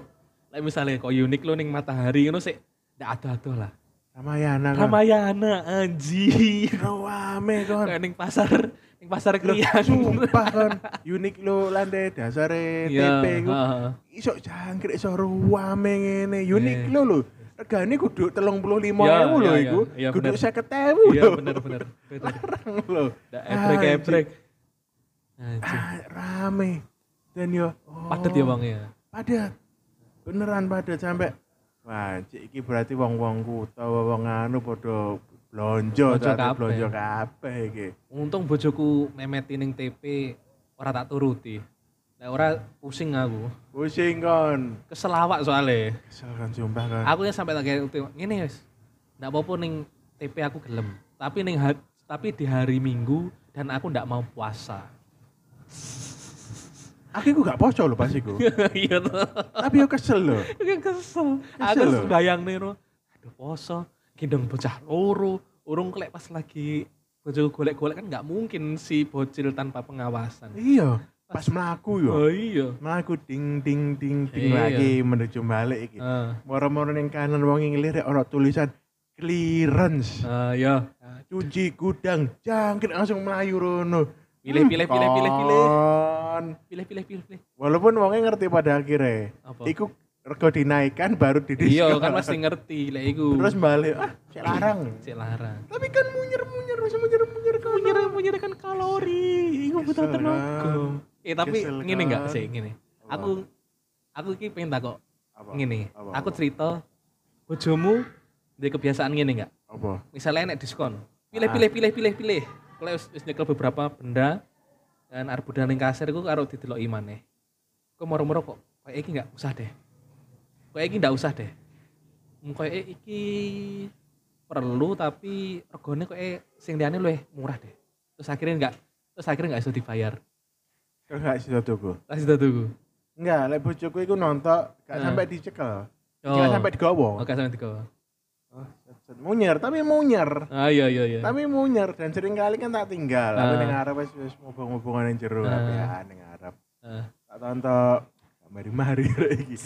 Kayak misalnya kok unik lo ning matahari ngono sik ndak ada-ada lah. Ramayana. Ramayana anjir. Rame kon. Ning pasar ning pasar krian. Sumpah kon, unik lo lande dasare Iya, TP ku. heeh. Iso jangkrik iso ruame ngene. Unik Iya. lo lho. Regane kudu 35.000 Iya, lho iya, iku. iya, Kudu bener. 50.000 Iya bener bener. Larang lho. Ndak ebrek-ebrek. Ah, rame. Dan yo oh, Padet ya bang ya. Padat. Beneran padat sampai Wah, cik iki berarti wong-wong kutha wong anu padha blonjo, kabeh. blonjo kabeh iki. Untung bojoku memeti ning TP ora tak turuti. Lah ora pusing aku. Pusing kon. Keselawak soalnya. Kesel kan sumpah kan. Aku yang sampai kayak ngene wis. Ndak apa-apa ning TP aku gelem. Tapi ning tapi di hari Minggu dan aku ndak mau puasa. Aku iku gak poso lho pas iku. Iya tuh. Tapi yo kesel lho. Aku kesel. Aku bayang nih Aduh poso. Gendong bocah loro. Urung kelek pas lagi bojo golek-golek kan nggak mungkin si bocil tanpa pengawasan. Iya, pas mlaku yo. Oh iya. Mlaku ding ding ding ding Iya. lagi menuju balik iki. Ah, Moro-moro ning kanan wong nglirik ana tulisan clearance. ah, iya. Cuci gudang, jangkrik langsung melayu rono. Pilih, pilih, pilih, pilih, pilih. Pilih, pilih, pilih, pilih. Walaupun wongnya ngerti pada akhirnya. Apa? Iku rego dinaikkan baru didiskon. Iya kan mesti ngerti lah iku. Terus balik, ah cek larang. Cek larang. Tapi kan munyer-munyer, masih munyer-munyer kan. Menyerah menyerahkan kalori. Iku butuh tenaga. Eh tapi ngene enggak kan. sih ngene. Aku aku iki pengen takok Apa? ngene. Aku cerita bojomu dia kebiasaan ngene enggak? Apa? Misalnya enek diskon. Pilih pilih pilih pilih pilih. Kalau wis wis nyekel beberapa benda dan arep budal ning kasir iku karo dideloki maneh. Kok moro-moro kok kayak iki enggak usah deh. Kayak iki enggak usah deh. Kayak iki perlu tapi regane kok sing liyane luwih murah deh. Terus akhirnya enggak terus akhirnya enggak iso dibayar. Kau gak sih tuku? Lah sudah tunggu. Enggak, lek bojoku iku nonton gak Ah. sampai dicekel. Oh. Gak sampai digowo. Oke sampai tiga. Oh, munyer, tapi munyer. Ah iya iya iya. Tapi munyer dan sering kali kan tak tinggal. Aku Ah. ning arep wis wis ngobong-ngobongan ning jero apean ning arep. Ah. Tak tonton mari-mari iki.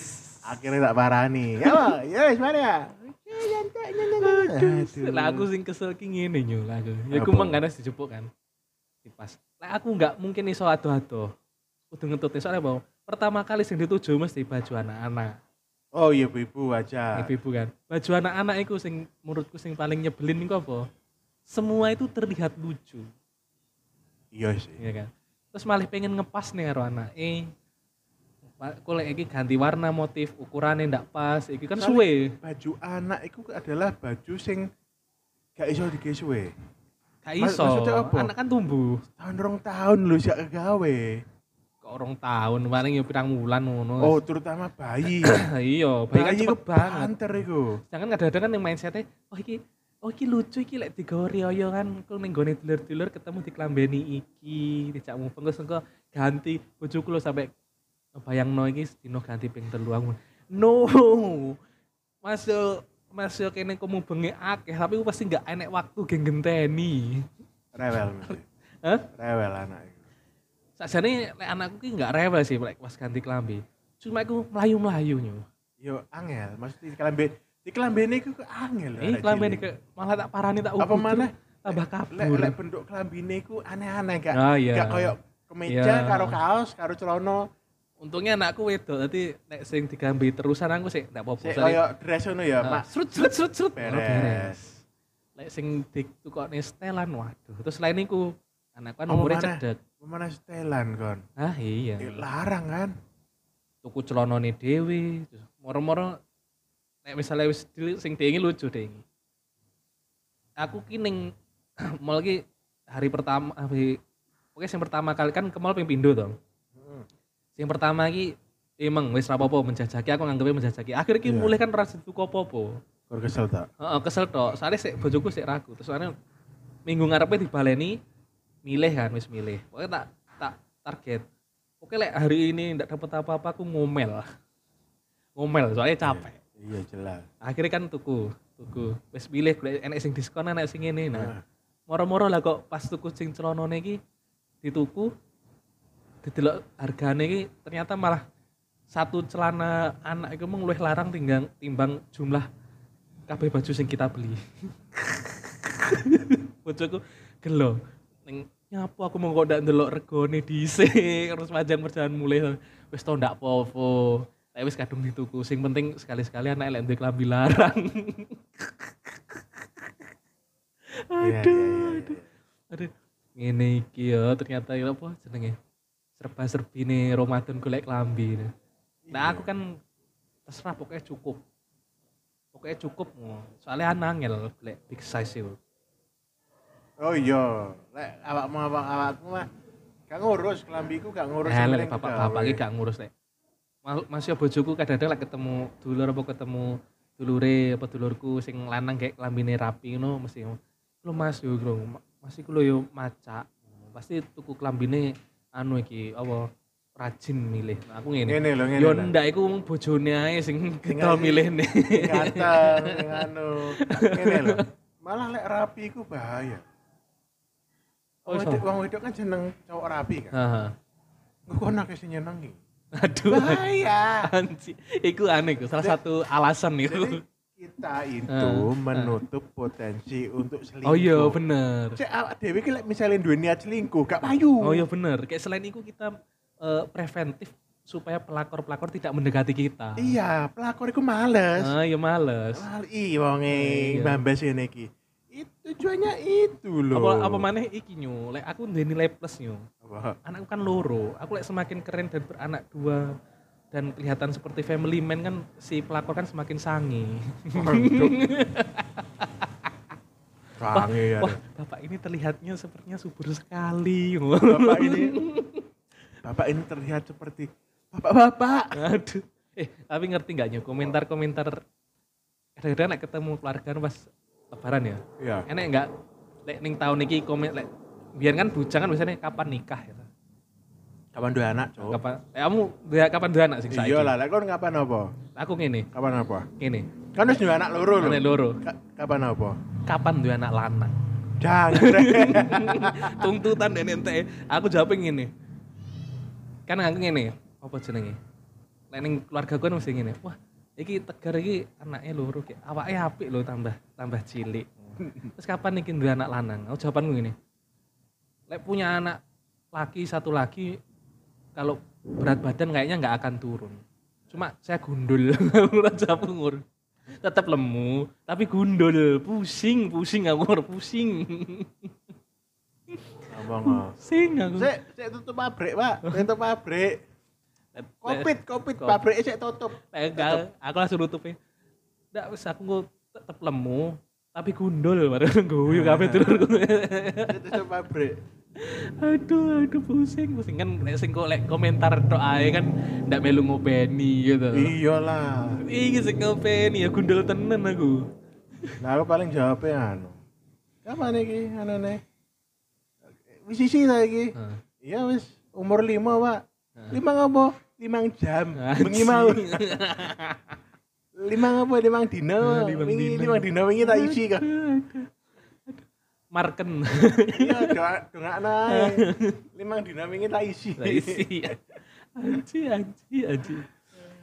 Akhirnya tak parani. Ya, ya wis mari ya. Aduh. Lah aku sing kesel ki ngene nyo lah aku. Ya kan harus dijupuk kan. Dipas. Lah aku enggak mungkin iso ado-ado. Kudu ngetut soalnya apa? pertama kali sing dituju mesti baju anak-anak. Oh iya ibu aja. Ibu-ibu kan. Baju anak-anak itu sing menurutku sing paling nyebelin iku apa? Semua itu terlihat lucu, Iya sih. ya kan? Terus malah pengen ngepas nih karo anak. Eh, kok iki ganti warna motif ukurannya ndak pas, iki kan Soalnya- suwe. Baju anak itu adalah baju sing gak iso. Gak Mas- iso. maksudnya apa? Anak kan tumbuh. Tahun rong tahun lu sih kegawe. Kok orang tahun paling ya pirang bulan ngono. Oh, terutama bayi. iya, bayi kan cepet iku banget. Banter iku. Jangan kadang-kadang kan yang mindsetnya, oh iki oh iki lucu iki lek digawe riyo kan kok ning gone dulur-dulur ketemu diklambeni iki, dijak mupeng terus engko ganti bojoku lho sampai bayangno iki dino ganti ping telu aku. No. Masuk masuk kene kok mubengi akeh tapi aku pasti nggak enek waktu geng genteni. Rewel. Hah? Rewel anak. Sakjane lek anakku ki nggak rewel sih lek pas ganti klambi. Cuma aku melayu-melayu nyo. Yo angel, mesti di kelambe di kelambene iku ke angel. Eh arek klambi cilik. ke malah tak parani tak Apa maneh? tambah kabur. lek bentuk kelambine iku aneh-aneh gak. Ah, iya. Gak koyo kemeja Iya. karo kaos karo celana Untungnya anakku wedok, nanti nek sing digambi terusan aku sih ndak apa-apa. sik koyo dress ngono ya, ah, Mak. Srut srut srut srut. Beres. Lek sing ditukokne setelan waduh. Terus selain iku anakku kan maneh? cedek. Mana setelan kon? Ah iya. Eh, Larang kan? Tuku celanane dhewe. terus Moro-moro nek misalnya wis sing dengi lucu dengi. Aku ki ning mall ki hari pertama hari Oke, yang pertama kali kan ke mall ping pindho to. Yang pertama ki emang wis rapopo menjajaki aku nganggepnya menjajaki. Akhirnya ki Iya. mulai kan rasa tuku apa-apa. Kor kesel tak? Heeh, kesel tok. Soalnya sik bojoku sik ragu. Terus soalnya minggu ngarepe dibaleni milih kan wis milih. Pokoknya tak tak target. Oke lek hari ini ndak dapat apa-apa aku ngomel. Ngomel soalnya capek. Iya jelas. Akhirnya kan tuku, tuku. Wis milih golek enek sing diskon enek sing ini. Nah, Nah, moro-moro lah kok pas tuku sing celonone iki dituku didelok hargane iki ternyata malah satu celana anak itu mung luwih larang tinggal timbang jumlah kabeh baju sing kita beli. Bojoku gelo ning nyapu aku mau kok ndak ndelok regone dhisik terus panjang perjalanan mulai wis to ndak apa-apa. Tapi wis kadung dituku. Sing penting sekali-sekali anak lek duwe klambi larang. iya, aduh, iya, aduh. iya. Aduh, ngene iki ya ternyata ya apa jenenge? Serba-serbi nih Ramadan golek klambi. Nah, Iya. aku kan terserah pokoknya cukup. Pokoknya cukup ngono. Soalnya anangel golek big size itu. Oh iya, lek awakmu awak awakmu mah gak ngurus kelambiku gak ngurus. Nah, lek bapak-bapak iki gak ngurus lek. Ma- Masih bojoku kadang-kadang lek ketemu dulur apa ketemu dulure apa dulurku sing lanang kayak klambine rapi ngono mesti lo Mas yo bro, masih kulo yo maca. Pasti tuku klambine anu iki apa rajin milih. Nah, aku ngene. Ngene lho ngene. Yo ndak iku wong bojone ae sing kita milih. Ganteng sing anu. Ngene lho. Malah lek rapi iku bahaya. Oh, wedok, wong wedok kan jeneng cowok rapi kan. Heeh. Kono akeh sing nyenengi. Aduh. Bahaya. Anji, iku aneh iku, salah satu alasan Jadi itu. Kita itu Ah, ah. menutup potensi untuk selingkuh. Oh iya bener. Cek awak dhewe ki lek misale duwe niat selingkuh, gak payu. Oh iya bener. Kayak selain itu kita eh, preventif supaya pelakor-pelakor tidak mendekati kita. Iya, pelakor iku males. Ah, iya males. Mal i wonge Iya. mbambes ngene iki. Itu tujuannya itu loh. Apa apa maneh iki nyu, lek aku nilai plus nyu. Apa? Anakku kan loro. Aku lek semakin keren dan beranak dua dan kelihatan seperti family man kan si pelakor kan semakin sangi. Sange ya. Wah, bapak ini terlihatnya sepertinya subur sekali. Bapak ini Bapak ini terlihat seperti bapak-bapak. Aduh. Eh, tapi ngerti nggak nyu komentar-komentar kadang-kadang lek ketemu keluarga pas lebaran ya. Iya. Enek nggak lek ning tahun iki komen lek biar kan bujang kan biasanya kapan nikah ya. Kapan dua anak, Cok? Kapan eh, kamu dua kapan dua anak sing saiki? Iya lah, lek kon kapan apa? Aku ngene, Kapan apa? ngene. Kan wis dua anak loro lho. Anak loro. Ka- Kapan apa? Kapan dua anak lanang? Jangan. Tuntutan dan ente. Aku jawab ngene. Kan aku ngene, apa jenenge? Lek ning keluarga gue mesti ngene. Wah, iki tegar iki anaknya loro kayak awake apik lho tambah tambah cilik. Terus kapan iki dua anak lanang? Aku jawabanku ngene. Lek punya anak laki satu lagi kalau berat badan kayaknya nggak akan turun. Cuma saya gundul Raja Pungur. Tetap lemu, tapi gundul, pusing, pusing aku pusing. Oh. Pusing aku. Sik, sik tutup pabrik, Pak. Tutup pabrik. Covid, Covid, Covid. pabriknya sik tutup. Enggak, aku langsung nutupin. Enggak, wis aku tetep lemu, tapi gundul bareng guyu kabeh dulur. Sik tutup pabrik. Aduh, aduh pusing, pusing kan nek sing kok lek komentar tok ae kan ndak melu ngopeni gitu. Iyalah. Iki sing ngopeni ya gundul tenan aku. Nah, aku paling jawabnya anu. Kapan iki anu nih? Wis isi ta iki? Iya wis umur lima, Pak. Lima ngapa? Limang jam. Bengi mau. Lima ngapa? Limang dino. Wingi limang dino wingi tak isi kok. Marken. Iya, doa ae. Limang dino wingi tak isi. Lah isi. Anji, anji, anji.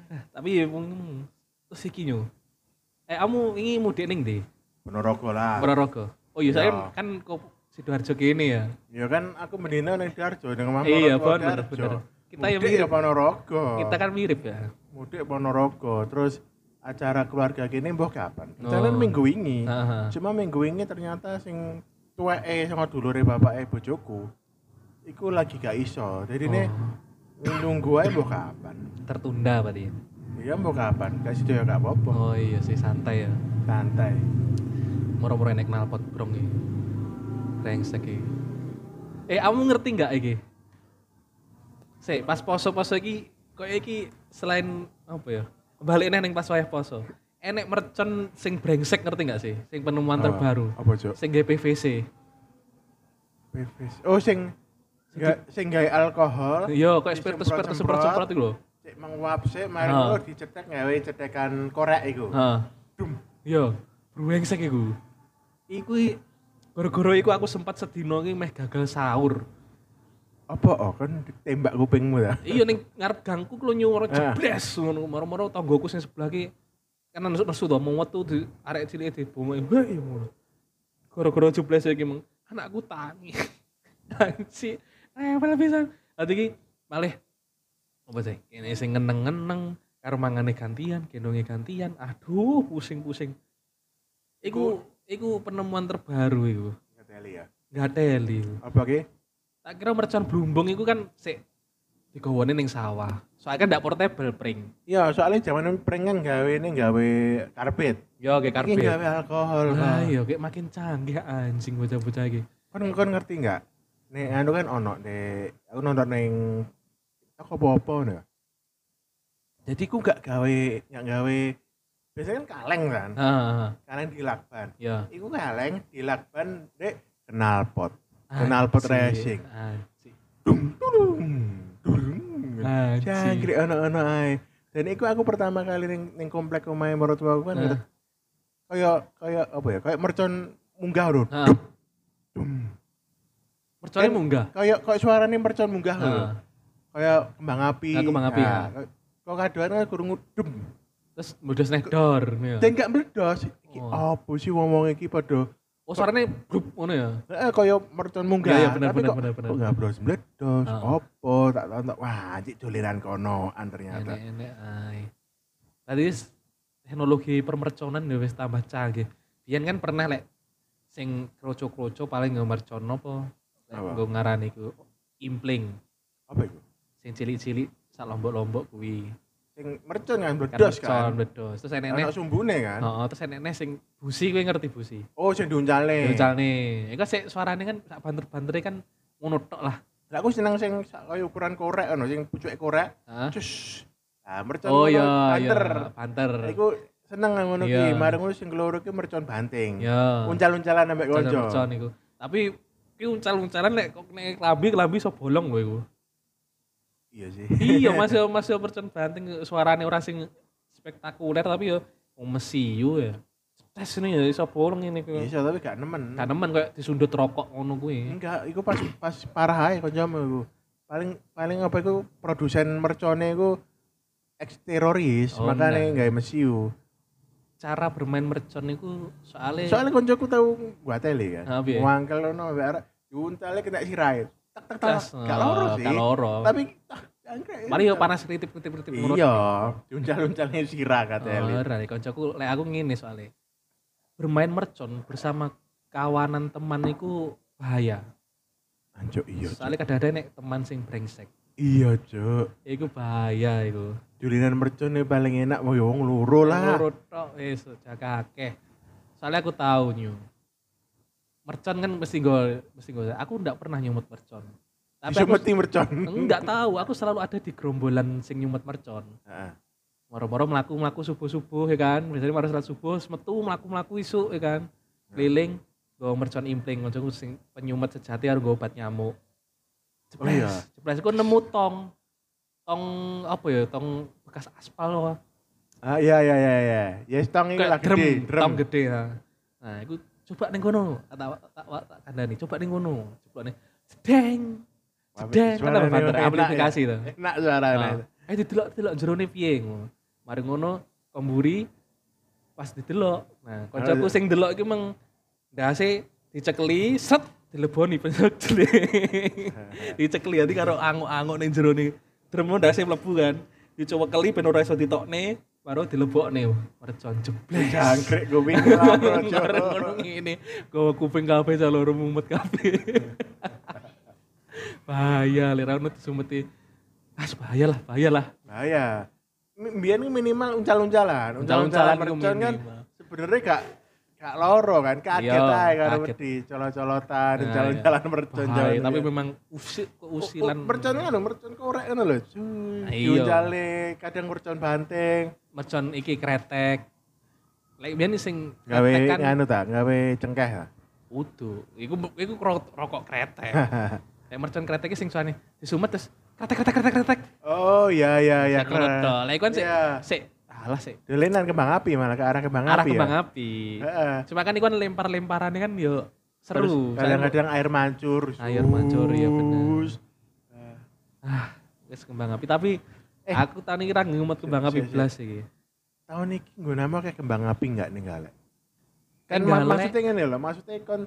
Nah, tapi ya mung terus iki nyo. Eh kamu ini mudik ning ndi? Ponorogo lah. Ponorogo. Oh iya saya Ya. kan kok Sidoarjo kene ya. Ya kan aku mendina ning Sidoarjo ning omah Iya, bener, bener. Kita yang Mudik mirip. ya Ponorogo. Kita kan mirip ya. mudik Ponorogo terus acara keluarga gini mbah kapan? Oh. Jalan minggu wingi. Heeh. Cuma minggu wingi ternyata sing tuweke sama dulure bapake bojoku iku lagi gak iso. Jadi nih Oh, nunggu mbah kapan. tertunda berarti. Iya mbah kapan? Gak sido ya gak apa-apa. Oh iya sih santai ya. Santai. Moro-moro enek knalpot brong iki. Brengsek iki. Eh, kamu ngerti nggak iki? Sik, pas poso-poso iki kok iki selain apa ya? Balik neng pas wayah poso. Enek mercon sing brengsek ngerti nggak sih? Sing penemuan Oh, terbaru. Apa, Cuk? Sing GPVC. PVC. Oh sing Gak, sing gawe alkohol. Iya, kok spiritus-spiritus semprot-semprot iku lho. Cek menguap sik, mari Ah. ngono dicetek gawe cetekan korek iku. Heeh. Iya, brengsek iku. Iku gara-gara iku aku sempat sedino iki meh gagal sahur. Apa oh kan ditembak kupingmu ta? iya ning ngarep gangku ku nyuwara Ah. jebres ngono moro-moro tanggoku sing sebelah ki kan nesu nesu to mau metu di arek cilik di bomo hei ngono gara-gara jebres iki meng anakku tangi. Anci rewel pisan. Dadi ki malih apa sih? Kene sing ngeneng-ngeneng karo mangane gantian gendonge gantian. Aduh pusing-pusing. Iku iku penemuan terbaru iku. Ngeteli ya. nggak teli. Apa ki? Tak kira mercon blumbung itu kan sik digawane ning sawah. Soalnya kan ndak portable pring. Iya, soalnya zaman prengan gawe ini gawe karpet. Yo kayak karpet. gawe alkohol. Ah iya kayak makin canggih anjing bocah-bocah iki. Kon kon ngerti nggak? Nih anu kan ono nih, aku nonton neng aku apa-apa nih. Jadi ku gak gawe, gak gawe biasanya kan kaleng kan, Ah, kaleng di lakban. ya. Iku kaleng di lakban dek knalpot. Knalpot racing. Anjing. Dung dung dung. Anjing. Jangkrik ono-ono ae. Dan iku aku pertama kali ning ning komplek omahe mertua aku kan Ah. kayak kayak apa ya? Kayak mercon munggah lho. Ah, merconnya Kan- munggah. Kayak kayak suarane mercon munggah lho. Ah, Kayak kembang api. Ah, kembang api, ya. kok- kadoan kan kurung dum. terus meledos nek dor ya. Dan gak meledos. Iki Oh. apa sih ngomong iki padha Oh suaranya grup ngono ya. Heeh, kaya mercon munggah. Iya, iya, bener, Tapi bener, kok, bener, bener. Kok gak bros meledos? Apa? Tak tonton. Wah, anjir dolenan konoan ternyata. Enek-enek ae. Tadi s- teknologi permerconan ya wis tambah canggih. Biyen kan pernah lek sing kroco-kroco paling nggak mercon apa? Lek Apa? nggo ngarani ku impling. Apa itu? Sing cilik-cilik sak lombok-lombok kuwi. Sing mercon kan Kan meledos mercon, kan. meledos. Terus Ana enek-enek sumbune kan. Heeh, terus enek-enek sing busi kowe ngerti busi. Oh, sing diuncalne. Diuncalne. Iku sik suarane kan sak banter-bantere kan ngono tok lah. Lah aku seneng sing sak kaya ukuran korek ono sing pucuke korek. Cus. Nah, mercon Oh iya, iya, banter. banter. Iku seneng ngono Iya. ki. Mareng ngono sing keloro ki mercon banting. Ya. Uncal-uncalan ambek Uncal kanca. mercon iku. Tapi ki uncal-uncalan lek kok nek klambi klambi iso bolong kowe iku. Iya sih. iya, masih masih mercon banting suarane ora sing spektakuler tapi yo wong mesiu ya. Tes ini ya iso bolong ini kowe. Bisa tapi gak nemen. Kan nemen koyo disundut rokok ngono kuwi. Enggak, iku pas pas parah ae kancamu iku. Paling paling apa iku produsen mercone iku ex teroris, Oh, makanya enggak. mesiu. Cara bermain mercon iku soalnya Soalnya koncoku tahu gua tele kan. Ah, piye? Wangkel ono mbek arek diuntale kena sirai. Gak loro oh, sih. Gak loro. Tapi ah, Jangkrik. Mari yo panas ritip-ritip-ritip ngono. Iya, uncal-uncalnya sirah Oh, katanya. ora nek kancaku lek aku ngene soalnya. Bermain mercon bersama kawanan teman iku bahaya. Anjuk iya. Soalnya kadang-kadang nek teman sing brengsek. Iya, Cuk. Iku bahaya iku. Dulinan mercon nih paling enak mau wong loro lah. Loro tok wis jaga akeh. Soalnya aku tahu nyu. Mercon kan mesti gue mesti gue. Aku ndak pernah nyumut mercon. Tapi aku mercon. enggak tahu, aku selalu ada di gerombolan sing nyumut mercon. Heeh. Moro-moro melaku-melaku subuh-subuh ya kan. Biasanya mari salat subuh, metu melaku-melaku isu ya kan. Keliling gue mercon impling kancaku sing penyumet sejati harus gue obat nyamuk. Oh iya. Jeples iku nemu tong tong apa ya, tong bekas aspal loh. Ah iya iya iya iya. Ya stong iki lah Kayak drum, gede, drum. tong gede ya. Nah, iku coba ning kono, tak tak tak, tak kandani, coba ning kono. Coba nih. Sedeng. Sedeng kan banter ya. to. Enak suaranya. Nah, eh didelok-delok jerone piye ngono. Mari ngono komburi pas didelok. Nah, kancaku sing delok iki meng ndase dicekeli set dileboni pencekli. dicekeli nanti karo anguk-anguk ning jerone drum ndase mlebu kan. Dicowekeli ben ora iso ditokne, baru dilebokne mercon jebles. Jangkrik kuping. Bareng ngono ngene, gowo kuping kabeh caloro mumet kabeh. bahaya lek ra ono disumeti. Ah, bahaya lah, bahaya lah. Bahaya. Mbiyen ini minimal uncal-uncalan. Uncal-uncalan mercon kan sebenarnya gak gak loro kan, kaget Iya, ae karo kaget. wedi colot-colotan, Nah, uncal-uncalan mercon Bahaya, jaman tapi biyen. memang usil Oh, keusilan oh, mercon kan mercon korek ngono lho. Cuy, Nah, iya. diuncale, kadang mercon banteng. mercon iki kretek. Lek biyen sing Gawe kretek kan nganu ta, gawe cengkeh ta. utuh. Iku iku ro- rokok kretek. Lek mercon kretek sing suane disumet terus kretek kretek kretek kretek. Oh iya iya iya to. Lek iku kan sik Iya. sik alah sik Dolenan kembang api malah ke arah kembang arah api kembang ya. api. Heeh. Cuma kan iku kan lempar-lemparannya kan yo seru. Kadang-kadang air mancur. Air mancur, iya bener. sus. ah, wis kembang api tapi Eh. aku tani kira ngumet kembang api blas iki. Tahun ini gue nama kayak kembang api nggak nih galak? Kan Nggak, ma- Lek. maksudnya kan ya loh, maksudnya kon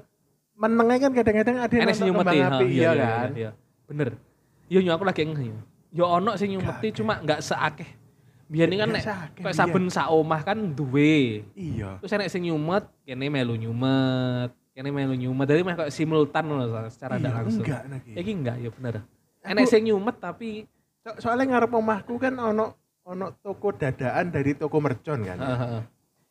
menengnya kan kadang-kadang ada yang nonton kembang ha, api, iya kan? Iya, bener. Yo aku lagi ngeh yo. Yo ono sing nyumeti Gak, cuma nggak seakeh. Biyen kan Nggak nek seakeh, kayak biyen. saben sak omah kan duwe. Iya. Terus enek sing nyumet, kene melu nyumet, kene melu nyumet. Jadi meh kayak simultan loh secara Iya, tidak langsung. enggak lagi. Iki enggak, ya bener. Enek sing nyumet tapi So- soalnya ngarep omahku kan ono ono toko dadaan dari toko mercon kan.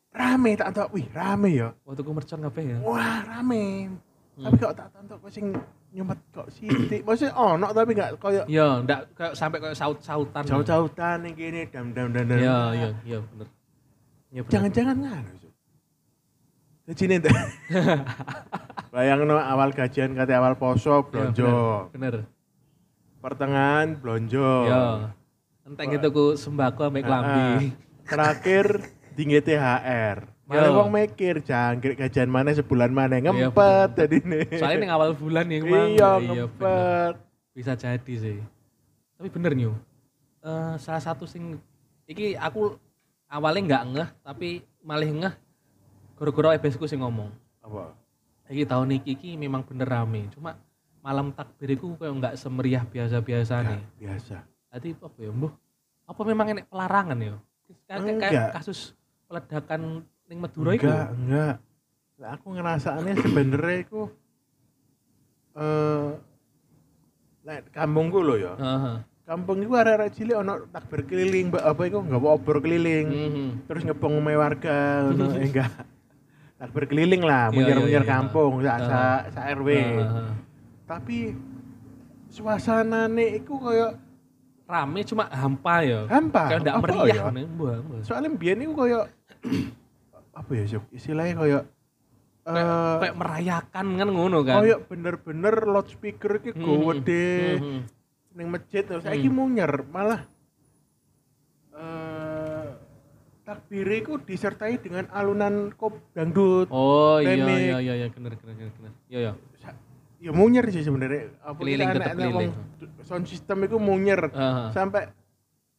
Rame tak tahu, wih rame ya. Waktu ku mercon kabeh ya. Wah rame. Hmm. Tapi kok tak tonton kok sing nyumet kok sithik. Maksudnya ono tapi nggak koyo Iya, ndak kayak sampai kayak saut-sautan. jauh-jauhan nih gini dam dam dam dam. Iya, iya, iya bener. Iya bener. Jangan-jangan nih tuh. Bayang no awal gajian kata awal poso Iya, blonjo. Bener. Pertengahan blonjo. Iya. Entek gitu ku sembako ambek klambi. Ah, Terakhir tinggi THR. Yo. wong mikir jangkrik gajian mana sebulan mana Iya, ngempet tadi nih. Soalnya ning awal bulan ya emang. Iya bener. ngempet. Bisa jadi sih. Tapi bener nyu. Eh salah satu sing iki aku awalnya nggak ngeh tapi malah ngeh gara-gara ebesku sing ngomong. Apa? Iki tahun iki iki memang bener rame. Cuma malam takbir iku kayak nggak semeriah biasa-biasa nih. biasa. Tadi apa ya, Mbah? Apa memang enek pelarangan ya? Kayak, kasus peledakan ning Madura iku. Enggak, enggak. Lah aku ngerasaannya sebenarnya itu eh nek kampungku loh ya. Heeh. Kampung itu arek-arek cilik ono takbir keliling, mbak apa itu nggak obor keliling. Mhm. Terus ngepong omahe warga ngono enggak. Takbir keliling lah, Iya, munyer-munyer iya, iya. kampung, sa, Heeh. sa, sa RW. Tapi suasanane iku koyo Rame cuma hampa ya. hampa. Kayak ndak meriah ya? nih. Soalnya biyen iku koyo apa ya, Syuk? Istilahnya Kayak, kayak merayakan kan ngono kan. koyo bener-bener loudspeaker iki Mhm. gede Mhm. ning masjid terus saiki Hmm. munyer malah eh takbir iku disertai dengan alunan kop dangdut. Oh iya iya iya iya bener bener bener. Iya iya. Ya munyer sih sebenarnya. Apa Keliling, kita anak-anak keliling. Sound system iku munyer Heeh. sampai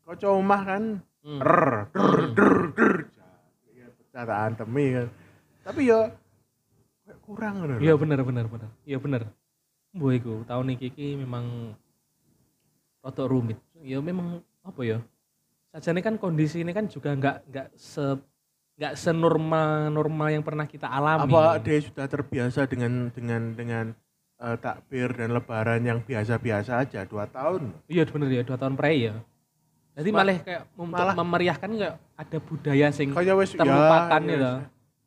kaca omah kan Hmm. Rrr. Tak antemi kan. Tapi ya kurang ngono. lho. Iya bener bener bener. Iya bener. Mbah iku tahun iki iki memang rada rumit. Ya memang apa ya? Sajane kan kondisi ini kan juga nggak nggak se nggak senormal normal yang pernah kita alami. Apa dia sudah terbiasa dengan dengan dengan eh, takbir dan lebaran yang biasa-biasa aja dua tahun. Iya bener ya, dua tahun pre ya. Jadi Ma- malah kayak untuk malah- memeriahkan kayak ada budaya sing terlupakan ya, ya. ya,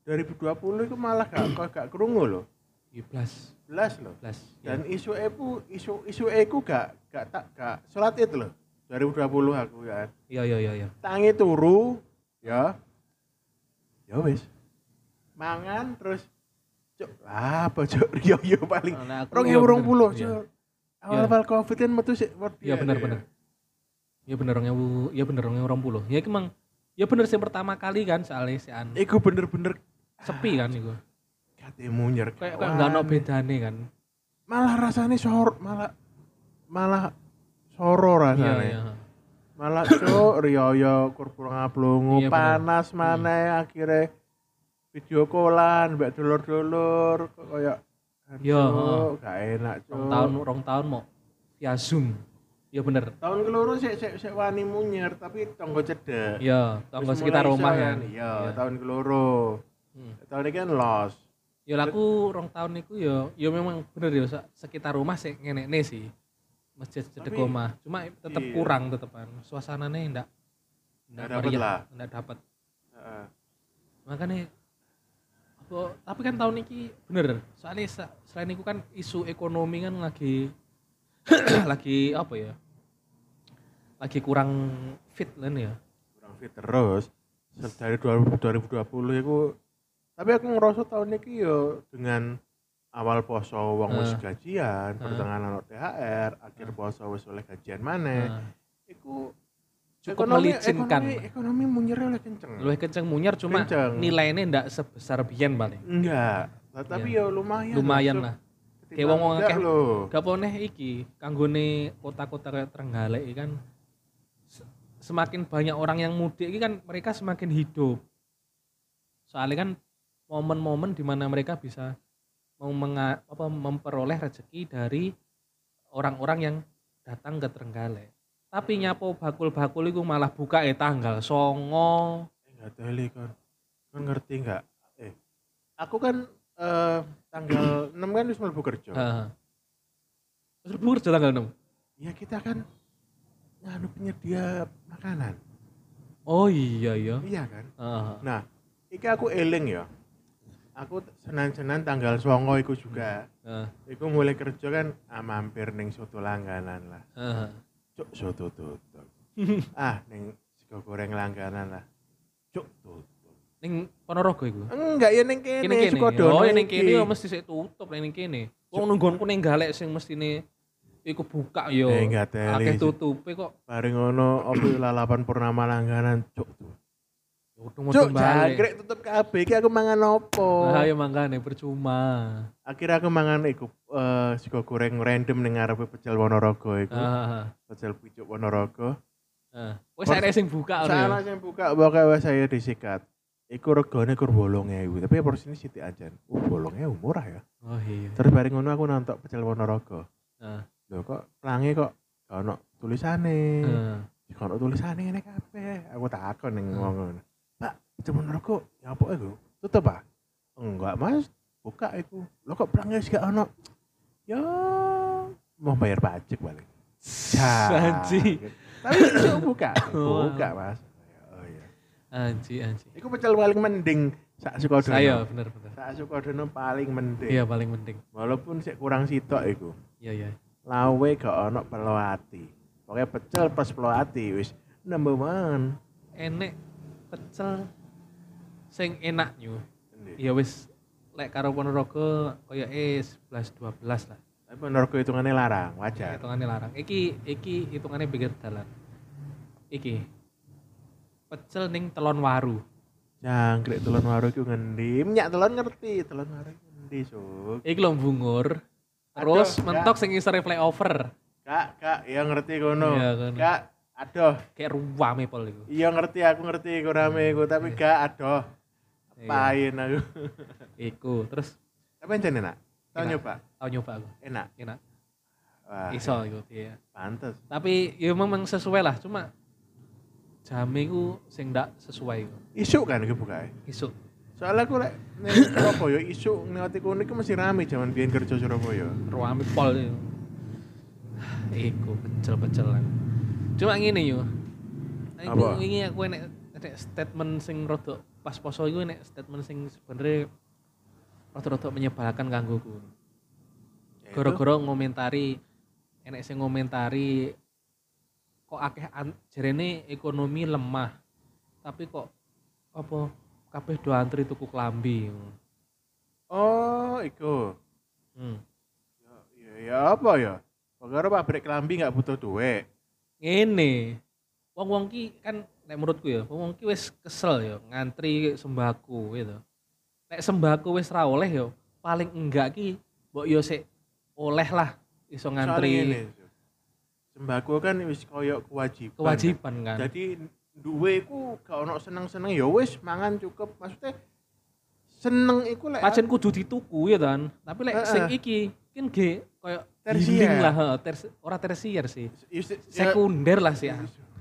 2020 itu malah gak kok gak kerungu loh. Iblas, Belas loh. iblas. Ya. Dan isu eku isu isu eku gak gak tak gak sholat itu loh. 2020 aku ya. Iya iya iya iya. Tangi turu ya. Ya wis. Mangan terus cuk lah apa cuk yo yo paling Nah, aku- Rong iya ewu rong bener. puluh Iya. cuk. Awal-awal covid kan metu sih. Iya benar benar. Iya bener orang ewu, iya bener orang orang puluh. Ya emang, ya bener sih pertama kali kan soalnya si an Iku bener-bener sepi kan itu. kate munyer. Kayak kayak nggak ada bedane kan. Malah rasanya sor malah malah soro Iya rasanya. iya. Malah cuk riyo kurang ablungu Iya, panas mana akhirnya video callan mbak dulur-dulur kayak Iya, heeh. gak enak cuk. Rong tahun rong tahun mau via zoom. Iya bener. tahun keloro sik sik sik wani munyer tapi tonggo cedek. Iya, tonggo sekitar rumah iso kan. Iya, tahun keloro. Hmm. Tahun ini kan los. Ya lah aku rong tahun niku ya, ya memang bener ya se- sekitar rumah sih ngenekne sih. Masjid cedek omah. Cuma tetep iya. kurang tetepan. Suasananya ndak Nggak dapet lah. Ndak dapat. Heeh. Makanya apa tapi kan tahun ini bener. Soalnya selain itu kan isu ekonomi kan lagi lagi apa ya? Lagi kurang fit kan ya. kurang fit terus dari 2000 2020 itu tapi aku ngerasa tahun ini yo dengan awal poso wong wis Eh. gajian, Eh. pertengahan ono THR, akhir poso wis oleh gajian maneh. Nah, Iku cukup ekonomi- melicinkan. Ekonomi, ekonomi munyer oleh kenceng. Luwih kenceng munyar cuma Kenceng. nilainya ndak sebesar biyen paling. Enggak, tapi ya lumayan. Lumayan lah. Kayak wong-wong Enggak akeh. loh. Gak poneh iki kanggone kota-kota kayak Trenggalek kan semakin banyak orang yang mudik iki kan mereka semakin hidup. Soalnya kan momen-momen di mana mereka bisa apa, memperoleh rezeki dari orang-orang yang datang ke Trenggalek. Tapi nyapo bakul-bakul itu malah buka eh tanggal songo. Enggak teli kan. Kan ngerti enggak? Eh, aku kan eh, tanggal 6 kan wis mlebu kerja. Heeh. Libur aja tanggal 6. Ya kita kan nganu penyedia makanan. Oh iya iya. Iya kan? Heeh. Nah, iki aku eling ya. Aku senan-senan tanggal songo iku juga. Heeh. Iku mulai kerja kan ah, mampir ning soto langganan lah. Heeh. Cuk soto tutup. ah, ning sego goreng langganan lah. Cuk tutup. Ning Ponorogo iku. Enggak ya ning kene, Kene kene. Sukodono Oh, ning iki. kene yo mesti sik tutup ning kene. Wong nunggonku ning galek sing mestine iku buka yo. Eh, enggak teli. Akeh tutupe kok. Bareng ngono opo lalapan purnama langganan cuk. Cuk, balik. jangkrik tutup kabeh iki aku mangan opo? Nah, ya mangkane percuma. Akhirnya aku mangan iku eh sego goreng random ning ngarepe pecel Ponorogo iku. Ah. Pecel pucuk Ponorogo. ah. Wis arek sing buka ya. Salah yang buka pokoknya wes saya disikat. Iku regane kur bolong ewu, tapi porsinya sithik aja. Uh, bolong ewu murah ya. Oh iya. Terus bareng ngono aku nonton pecel Ponorogo. Ah. Lho kok pelangi kok gak ono tulisane. Ah. Gak ono tulisane ngene kabeh. Aku takon ning Hmm. wong ngono. Pak, pecel Ponorogo ya apa iku? Tutup, Pak? Enggak, Mas. Buka iku. Lho kok pelangi wis gak ono? Ya mau bayar pajak balik. Anji. Tapi itu buka. Oh. Buka, Mas. Oh iya. Anji, anji. Iku pecel paling mending sak Sukodono. Saya bener bener. Sak Sukodono paling mending. Iya paling penting. Walaupun sik kurang sitok iku. Iya iya. Lawe gak ono peloati. Pokoknya pecel plus peloati wis number one. Enek pecel sing enak. Endi? Ya wis lek karo Ponorogo kaya eh 11 12 lah. Tapi menurutku hitungannya larang, wajar. Hitungannya larang. Iki iki hitungannya pinggir dalan. Iki pecel ning telon waru. Jangkrik telon waru iku ngendi? Minyak telon ngerti, telon waru ngendi, Suk? Iki lho bungur. Terus Aduh, mentok sing isore flyover. Kak, Kak, ya ngerti kono. Iya, kono. Kak, aduh. Kayak ruwame pol iku. Iya ngerti, aku ngerti iku rame iku, tapi gak aduh. Iya. Pain aku. Iku terus Tapi enak enak. Tahu Enak. nyoba? tau nyoba aku. Enak. Enak. Wah, iso iku iya. pantes. Tapi ya memang sesuai lah, cuma jam iku sing ndak sesuai iku. Isuk kan iki bukae. Isuk. Soalnya aku lek ning Surabaya isuk ngelati kono iki mesti rame jaman biyen kerja Surabaya. Ruame pol iku. Iku pecel-pecelan. Cuma ngene yo. Aku Apa? wingi aku enek enek statement sing rada pas poso iku enek statement sing sebenarnya rada-rada menyebalkan kanggoku. Yaitu, Gara-gara ngomentari enek sing ngomentari kok akeh jarene ekonomi lemah. Tapi kok apa kabeh do antri tuku klambi. Oh, iku. Hmm. Ya, ya, ya apa ya? Pokoknya pabrik kelambi nggak butuh duit. Ngene. Wong-wong ki kan nek menurutku ya, wong-wong ki wis kesel ya ngantri sembako gitu. Nek sembako wis ra oleh ya, paling enggak ki mbok yo sik oleh lah iso ngantri. Sembako kan wis koyo kewajiban. kewajiban kan. Jadi duwe iku gak ono seneng-seneng ya wis mangan cukup. Maksudnya seneng iku lek Pancen kudu dituku ya kan. Tapi lek Heeh. sing iki kan ge koyo Tersier. lah, ters, ora tersier sih. Ya, Sekunder lah sih.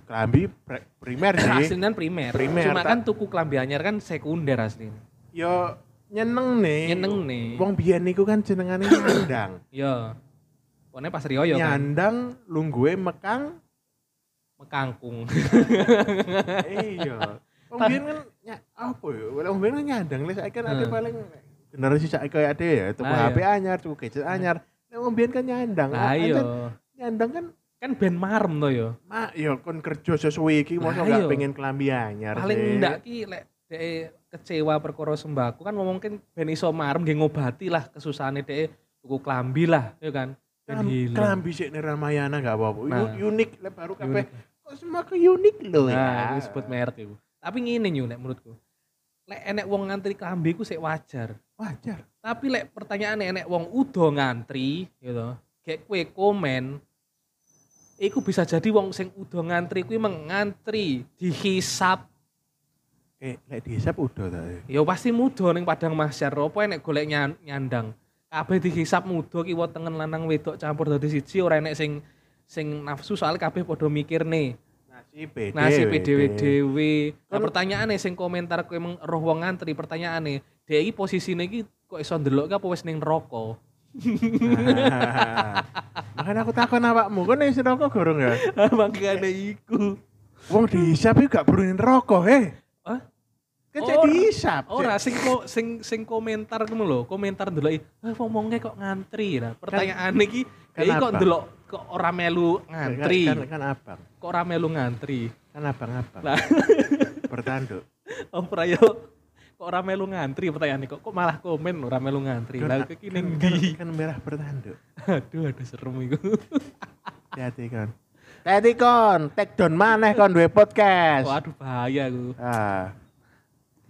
kelambi pre- primer sih. Aslinya primer. Primer, Cuma kan tuku klambi anyar kan sekunder aslinya. Yo nyeneng nih. Nyeneng nih. Wong biyen niku kan jenengane nyandang. Ya. Pokoknya pas Rioyo kan Nyandang lungguhe mekang. Mekangkung. iya. Wong biyen kan nya, apa ya? Wong biyen kan nyandang lek saiki kan Hmm. paling generasi saiki koyo ade ya, tuku HP anyar, tuku gadget anyar. Nek wong biyen kan nyandang. Lah iya. Nyandang kan Kan ben marem to ya. mak ya kon kerja sesuai iki mosok Lah gak iya. pengen kelambi anyar. Paling sih. ndak ki lek dhek kecewa perkara sembako kan ngomong kan ben iso marem nggih ngobati lah kesusahane dhek tuku klambi lah, ya kan. Kelambi sik ning Ramayana gak apa-apa. Nah. Unik lek baru kabeh. Kok sembako unik lho ya. Nah, sebut merek itu. Tapi ngene yo nek menurutku. Lek enek wong ngantri klambi ku sik wajar. Wajar. Tapi lek pertanyaane enek wong udo ngantri gitu. Kayak kue komen Iku bisa jadi wong sing udo ngantri kuwi mengantri dihisap Eh, lek dihisap udah ta. ya. Ya pasti mudo ning padang mahsyar. Apa enek golek nyan- nyandang. Kabeh dihisap mudo kiwa tengen lanang wedok campur dadi siji ora enek sing sing nafsu soal kabeh padha mikir nih. Nasi PD. Nasib wede. dhewe dhewe. Nah, Kan- pertanyaane sing komentar kowe emang roh wong ngantri pertanyaane, dhek iki posisine iki kok iso ndelok apa wis ning neraka? Makanya aku takon awakmu, kok nek rokok gorong ya? Makane iku. Wong dihisap iki gak perlu rokok, he. Hah? Kan cek dihisap. Ora sing ko, sing sing komentar ngono lho, komentar ndeloki, "Ah wong-wonge kok ngantri." Nah, pertanyaane iki, kan dhek iki kok apa? ndelok kok ora melu ngantri. Kan, kan, kan abang. Kok ora melu ngantri? Kan abang-abang. Lah. Bertanduk. Ora yo kok ora melu ngantri pertanyaane kok kok malah komen ora melu ngantri. Lah iki ning kan, ndi? kan merah bertanduk. Aduh, aduh serem iku. Hati-hati kon. Hati kon, take down maneh kon duwe podcast. Waduh bahaya aku. Ah,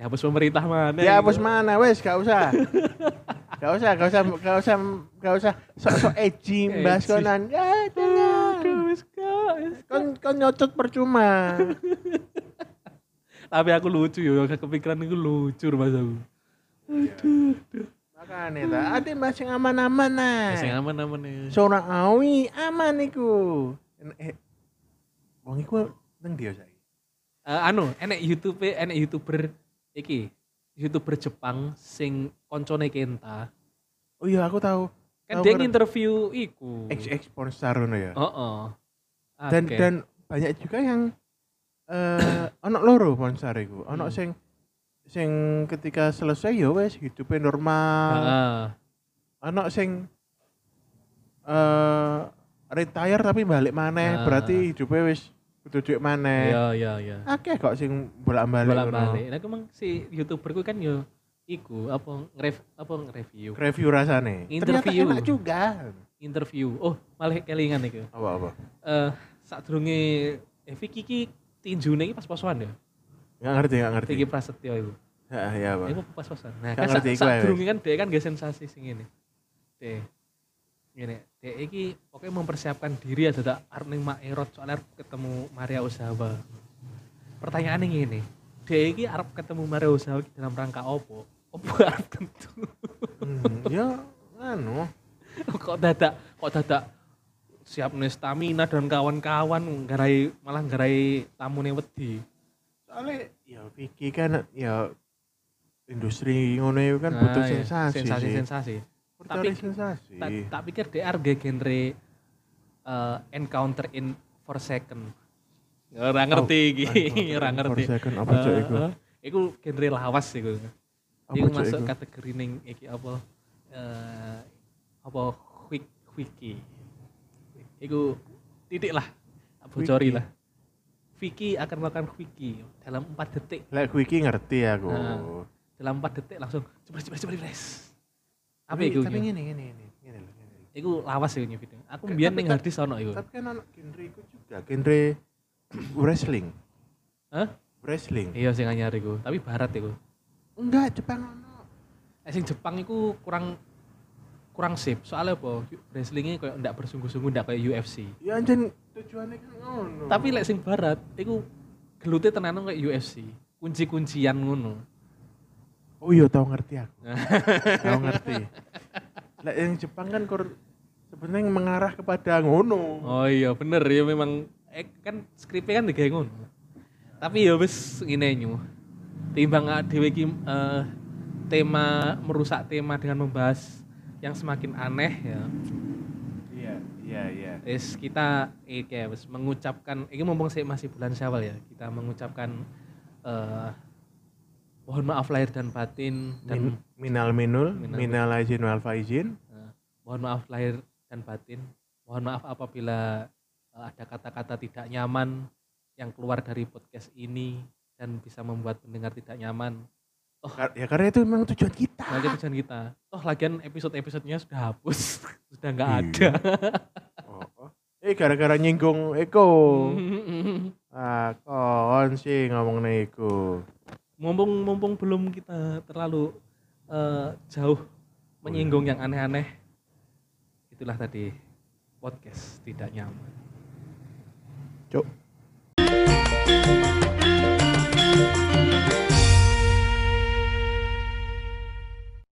Dihapus pemerintah mana? ya hapus mana wes, gak usah. Gak usah, gak usah, gak usah, gak usah sok-sok edgy mbahas Edgy. konan. Ya, jangan. Aduh, wis kak. Kon kon nyocot percuma. Tapi aku lucu yo, kepikiran itu lucu mas aku. Makanya ta, ade mbahas yang aman-aman nah. Sing aman-aman ya. Seorang awi aman iku. Eh, wong iku nang dia saiki. Eh, anu, enek YouTube, enek YouTuber iki. YouTuber Jepang sing koncone Kenta. Oh iya aku tahu. Kan Tahu, dia interview iku. XX pornstar ngono ya. Heeh. dan Akeh. dan banyak juga yang eh ono loro pornstar iku. Ono Hmm. sing sing ketika selesai ya wes hidupnya normal. Heeh. Ono sing eh retire tapi balik maneh, Ah. berarti hidupnya wis kudu duit maneh. Iya, iya, iya. Akeh kok sing bolak-balik bolak ngono. balik nah emang si youtuber ku kan yo iku apa ngerev apa nge-review Review rasane. Interview. Ternyata enak juga. interview oh malah kelingan iku Apa-apa? eh sadurunge eh Vicky ki tinjune iki pas posoan ya Enggak ngerti, enggak ngerti. Vicky Prasetyo iku Ya, ya, Pak. iku pas posoan nah kan sadurunge kan dia kan gak sensasi sing ini deh gini dia iki pokoknya mempersiapkan diri ada tak arep ning Mak Erot soalnya arep ketemu Maria Ozawa pertanyaannya gini dia iki arep ketemu Maria Ozawa dalam rangka opo opo arep tentu Hmm, ya anu. kok dadak kok dadak siap nih stamina dan kawan-kawan garai malah garai tamu nih wedi. Soalnya ya Vicky kan ya industri ngono kan Nah, butuh iya, sensasi. sensasi, sih. sensasi. Tapi- sensasi. Tak, tak pikir DR ge genre eh, encounter in for second. Ora ngerti iki, ora ngerti. For second apa cok iku? Eh, eh, Iku genre lawas iku. Iku masuk iku? kategori ning iki apa eh apa quick quickie. Iku titik lah. Bocori lah. Vicky akan melakukan quickie dalam 4 detik. Lek Vicky ngerti aku. Nah. Dalam 4 detik langsung cepet cepet cepet cepet. Apa Tapi- iku? Tapi ngene ngene ngene ngene lho. Iku lawas iku video. Aku mbiyen ning harddisk ono iku. Tapi kan anak genre iku juga genre wrestling. Hah? Wrestling. Iya sing anyar iku, tapi barat iku. Enggak, Jepang ono. Eh sing Jepang iku kurang kurang sip. Soalnya apa? Wrestlingnya kayak ndak bersungguh-sungguh ndak kayak UFC. Ya anjen tujuannya kan ngono. Tapi lek sing barat iku gelute tenanan kayak UFC. Kunci-kuncian ngono. Oh iya tau ngerti aku. tau ngerti. Lek yang Jepang kan kur sebenarnya mengarah kepada ngono. Oh iya bener ya memang eh, kan skripnya kan digawe ngono. Tapi ya wis ngene nyu. Timbang dhewe iki eh, tema merusak tema dengan membahas yang semakin aneh ya. Iya, iya, iya. Wis kita eh kayak wis mengucapkan ini mumpung sih masih bulan Syawal ya. Kita mengucapkan eh mohon maaf lahir dan batin dan Min, minal minul, Minal- minal aizin wal faizin. eh, mohon maaf lahir dan batin. Mohon maaf apabila eh, ada kata-kata tidak nyaman yang keluar dari podcast ini dan bisa membuat pendengar tidak nyaman. Kar- Ya karena itu memang tujuan kita. Nah, itu tujuan kita. Oh, lagian episode-episodenya sudah hapus, sudah nggak Iya. ada. Oh, oh. Eh gara-gara nyinggung Eko. Ah, kon sih ngomong Eko mumpung mumpung belum kita terlalu uh, jauh menyinggung oh, iya. yang aneh-aneh itulah tadi podcast tidak nyaman. Cuk.